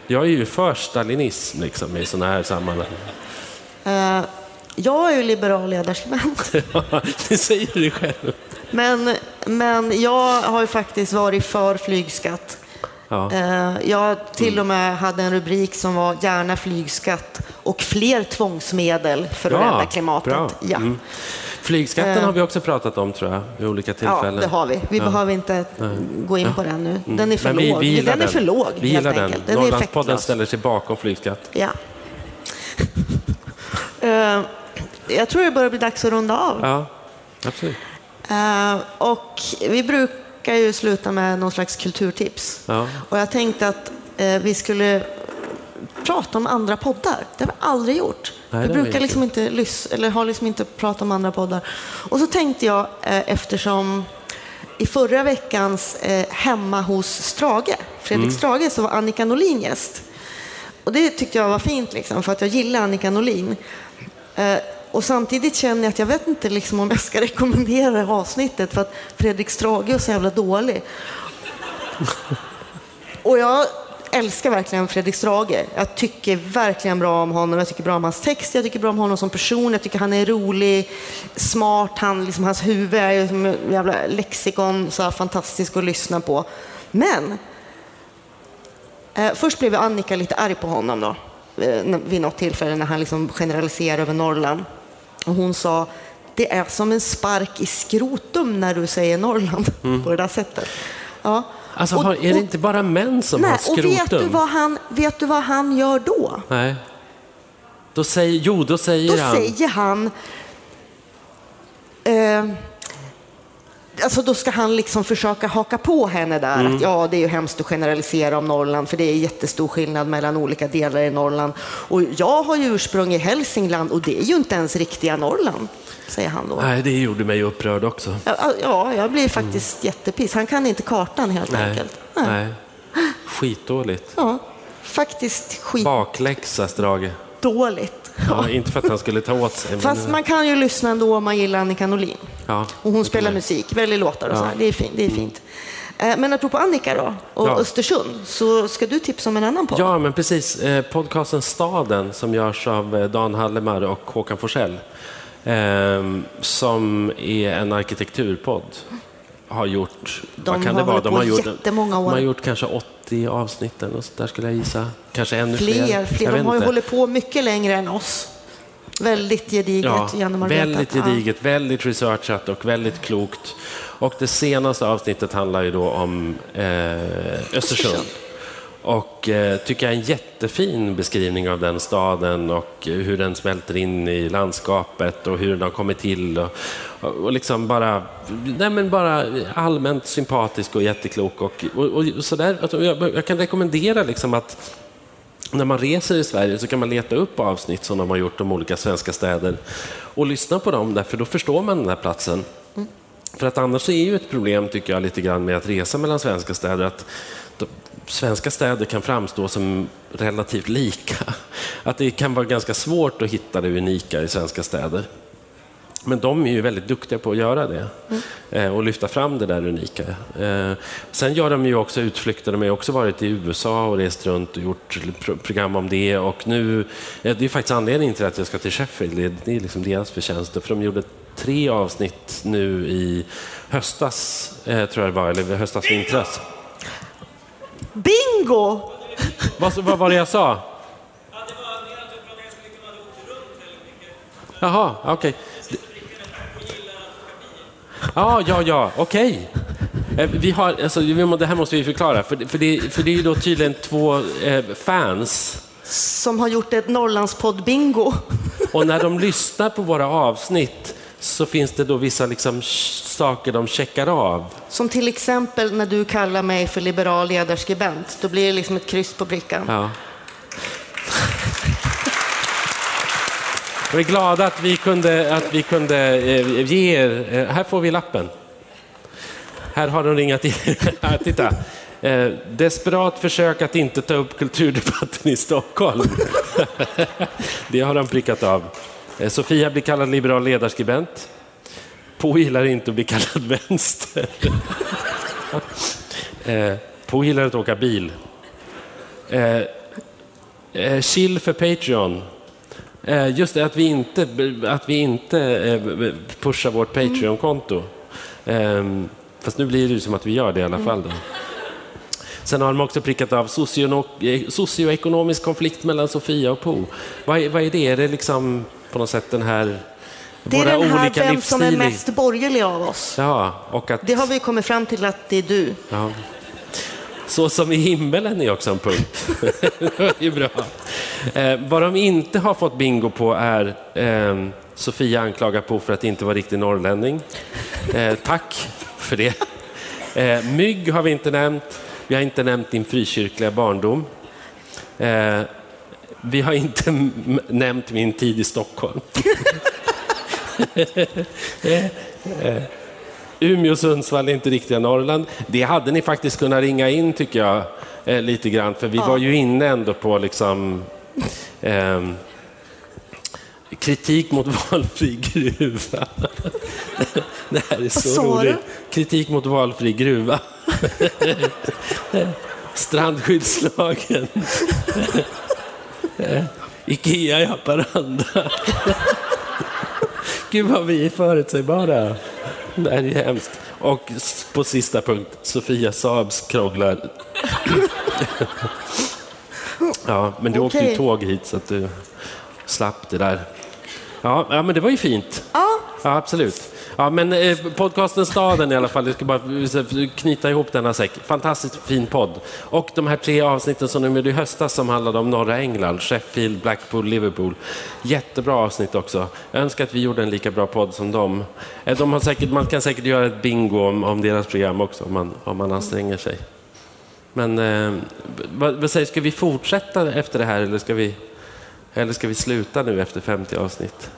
S2: Jag är ju för stalinism liksom, i sådana här sammanhang.
S1: eh, jag är ju liberal ledarskribent.
S2: det säger du själv.
S1: Men, men jag har ju faktiskt varit för flygskatt.
S2: Ja.
S1: Eh, Jag till och med hade en rubrik som var gärna flygskatt och fler tvångsmedel för att rädda klimatet.
S2: bra.
S1: Ja.
S2: Mm. Flygskatten
S1: Eh.
S2: har vi också pratat om tror jag, vid olika
S1: ja,
S2: tillfällen.
S1: det har vi. Vi behöver inte gå in på den nu. Den är för
S2: vi,
S1: låg.
S2: vi gillar
S1: den är för låg,
S2: Vi
S1: helt
S2: gillar den.
S1: enkelt. Den
S2: Norrlandspodden ställer sig bakom flygskatt.
S1: Ja. Jag tror det börjar bli dags att runda av.
S2: Ja, absolut.
S1: Eh, och vi brukar ju sluta med någon slags kulturtips.
S2: Ja.
S1: Och jag tänkte att eh, vi skulle prata om andra poddar. Det har vi aldrig gjort.
S2: Nej,
S1: vi brukar
S2: inte
S1: liksom inte lys- eller har liksom inte pratat om andra poddar. Och så tänkte jag, eh, eftersom i förra veckans Hemma hos Strage, Fredrik
S2: Mm.
S1: Strage, så var Annika Norlin gäst. Och det tyckte jag var fint, liksom, för att jag gillar Annika Norlin. Och samtidigt känner jag att jag vet inte liksom, om jag ska rekommendera det här avsnittet för att Fredrik Strage är så jävla dålig. Och jag älskar verkligen Fredrik Strage. Jag tycker verkligen bra om honom. Jag tycker bra om hans text, jag tycker bra om honom som person. Jag tycker han är rolig, smart. Han, liksom, hans huvud är ju som en jävla lexikon, så här fantastisk att lyssna på. Men eh, först blev Annika lite arg på honom då, eh, vid något tillfälle när han liksom generaliserade över Norrland. Och hon sa, det är som en spark i skrotum när du säger Norrland på det där sättet. Ja.
S2: Alltså,
S1: Och-
S2: har, är det
S1: och-
S2: inte bara män som har
S1: Nej, och
S2: skrotum?
S1: vet du, vad han, vet du vad han gör då?
S2: Nej. Då säger, jo, då säger
S1: Då
S2: han...
S1: säger han... Eh, alltså då ska han liksom försöka haka på henne där.
S2: Mm.
S1: Att ja, det är ju hemskt att generalisera om Norrland för det är jättestor skillnad mellan olika delar i Norrland. Och jag har ju ursprung i Hälsingland och det är ju inte ens riktiga Norrland, säger han då.
S2: Nej, det gjorde mig upprörd också.
S1: Ja, Ja, jag blir faktiskt jättepiss. Han kan inte kartan helt
S2: Nej.
S1: enkelt.
S2: Nej. Skitdåligt.
S1: Ja, faktiskt
S2: Bakläxa, Strage.
S1: skitdåligt.
S2: Ja, inte för att han skulle ta åt sig. Men,
S1: Fast man kan ju lyssna ändå om man gillar Annika Norlin.
S2: ja,
S1: Och hon spelar musik, väljer låtar och
S2: Ja.
S1: så här. Det är fint. Det är fint. Eh, Men apropå Annika då, och
S2: Ja.
S1: Östersund, så ska du tipsa om en annan podd.
S2: Ja, men precis. Eh, podcasten Staden som görs av eh, Dan Hallemar och Håkan Forsell. ehm, som är en arkitekturpodd. Har gjort,
S1: De
S2: vad kan det vara?
S1: på
S2: har gjort,
S1: jättemånga år.
S2: De har gjort kanske 80 avsnitt eller där skulle jag gissa. Kanske ännu fler.
S1: Fler, fler. De har ju
S2: inte.
S1: hållit på mycket längre än oss. Väldigt gediget
S2: Ja,
S1: genomarbetat.
S2: väldigt
S1: Ja.
S2: gediget, väldigt researchat och väldigt klokt. Och det senaste avsnittet handlar ju då om eh, Östersund.
S1: Östersund.
S2: Och eh, tycker jag är en jättefin beskrivning av den staden och eh, hur den smälter in i landskapet och hur den har kommit till. Och, och, liksom bara, nej men bara allmänt sympatisk och jätteklok. Och, och, och sådär. Alltså, jag, jag kan rekommendera liksom att när man reser i Sverige så kan man leta upp avsnitt som de har gjort om olika svenska städer och lyssna på dem, därför då förstår man den här platsen. För att annars är ju ett problem, tycker jag, lite grann med att resa mellan svenska städer, att svenska städer kan framstå som relativt lika. Att det kan vara ganska svårt att hitta det unika i svenska städer. Men de är ju väldigt duktiga på att göra det mm. och lyfta fram det där unika. Eh, sen gör de ju också utflykter. De har också varit i USA och rest runt och gjort program om det. Och nu, eh, det är faktiskt anledningen till att jag ska till Sheffield. Det är, liksom deras förtjänst. För de gjorde tre avsnitt nu i höstas, tror jag det var, eller höstas, vintras.
S1: Bingo!
S2: Vad, vad var det jag sa? Jaha, okej. Ja, ja, ja, okej. Eh, Vi har, alltså, det här måste vi förklara, för, det- för, det, för det är ju då tydligen två eh, fans.
S1: Som har gjort ett Norrlandspodd-bingo.
S2: Och när de lyssnar på våra avsnitt så finns det då vissa liksom, saker de checkar av.
S1: Som till exempel när du kallar mig för liberal ledarskribent. Då blir det liksom ett kryss på brickan.
S2: Ja. Jag är glada att vi kunde, att vi kunde eh, ge er... eh, Här får vi lappen. Här har de ringat in. Här, titta. Eh, desperat försök att inte ta upp kulturdebatten i Stockholm. Det har de prickat av. Eh, Sofia blir kallad liberal ledarskribent. Po gillar inte att bli kallad vänster. Eh, po gillar att åka bil. Eh, chill för Patreon. Just det, att vi inte, att vi inte pushar vårt Patreon-konto. Ehm, fast nu blir det ju som att vi gör det i alla fall. Då. Sen har de också prickat av socioekonomisk konflikt mellan Sofia och Po. Vad är, vad är det? Är det liksom på något sätt den här...
S1: Det är den här vem som är mest borgerlig av oss.
S2: Ja, och att...
S1: Det har vi kommit fram till att det är du.
S2: Ja. Så som i himmelen är också en punkt. det ju bra. Eh, vad de inte har fått bingo på är eh, Sofia anklagar på för att inte vara riktig norrlänning. Eh, tack för det. Eh, mygg har vi inte nämnt. Vi har inte nämnt din frikyrkliga barndom. Eh, Vi har inte nämnt min tid i Stockholm. Umeå och Sundsvall är inte riktiga Norrland. Det hade ni faktiskt kunnat ringa in tycker jag, eh, lite grann. För vi var ju inne ändå på liksom, ehm, kritik mot valfri gruva. Det här är så
S1: du?
S2: roligt. Kritik mot valfri gruva. Strandskyddslagen. Ikea i Haparanda. Gud vad vi är förutsägbara. Det här är hemskt. Och på sista punkt, Sofia Saabs krånglar. Ja, men du åkte ju tåg hit så att du slapp det där. Ja, ja men det var ju fint.
S1: Ja,
S2: Ja, absolut. Ja, men eh, podcasten Staden i alla fall, jag ska bara knyta ihop denna säck. Fantastiskt fin podd. Och de här tre avsnitten som de gjorde i höstas som handlade om norra England, Sheffield, Blackpool, Liverpool. Jättebra avsnitt också. Jag önskar att vi gjorde en lika bra podd som dem. Eh, de har säkert, man kan säkert göra ett bingo om, om deras program också om man, om man anstränger sig. Men eh, vad, vad säger, ska vi fortsätta efter det här eller ska vi, eller ska vi sluta nu efter 50 avsnitt?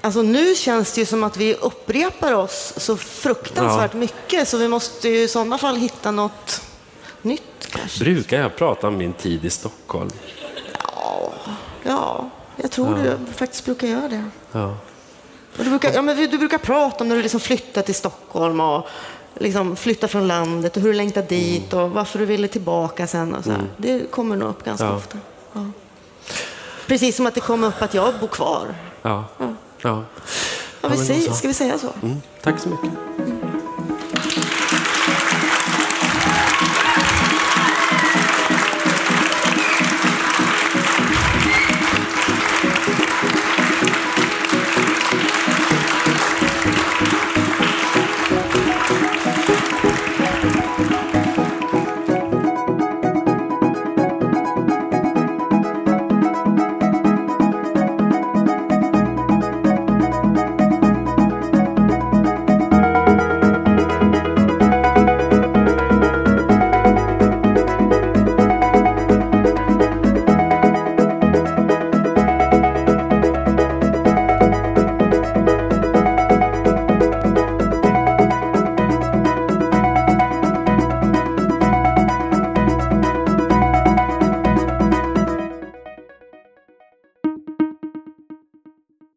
S1: Alltså nu känns det ju som att vi upprepar oss så fruktansvärt mycket så vi måste ju i sådana fall hitta något nytt kanske.
S2: Brukar jag prata om min tid i Stockholm?
S1: Ja, jag tror du faktiskt brukar göra det.
S2: Ja.
S1: Du, brukar, ja, men du brukar prata om när du liksom flyttade till Stockholm och liksom flyttade från landet och hur du längtade dit och varför du ville tillbaka sen. Och så här. Det kommer nog upp ganska
S2: Ja.
S1: ofta. Ja. Precis som att det kommer upp att jag bor kvar.
S2: Ja. Ja.
S1: Ja, vi säger, ska vi säga så?
S2: Mm. Tack så mycket.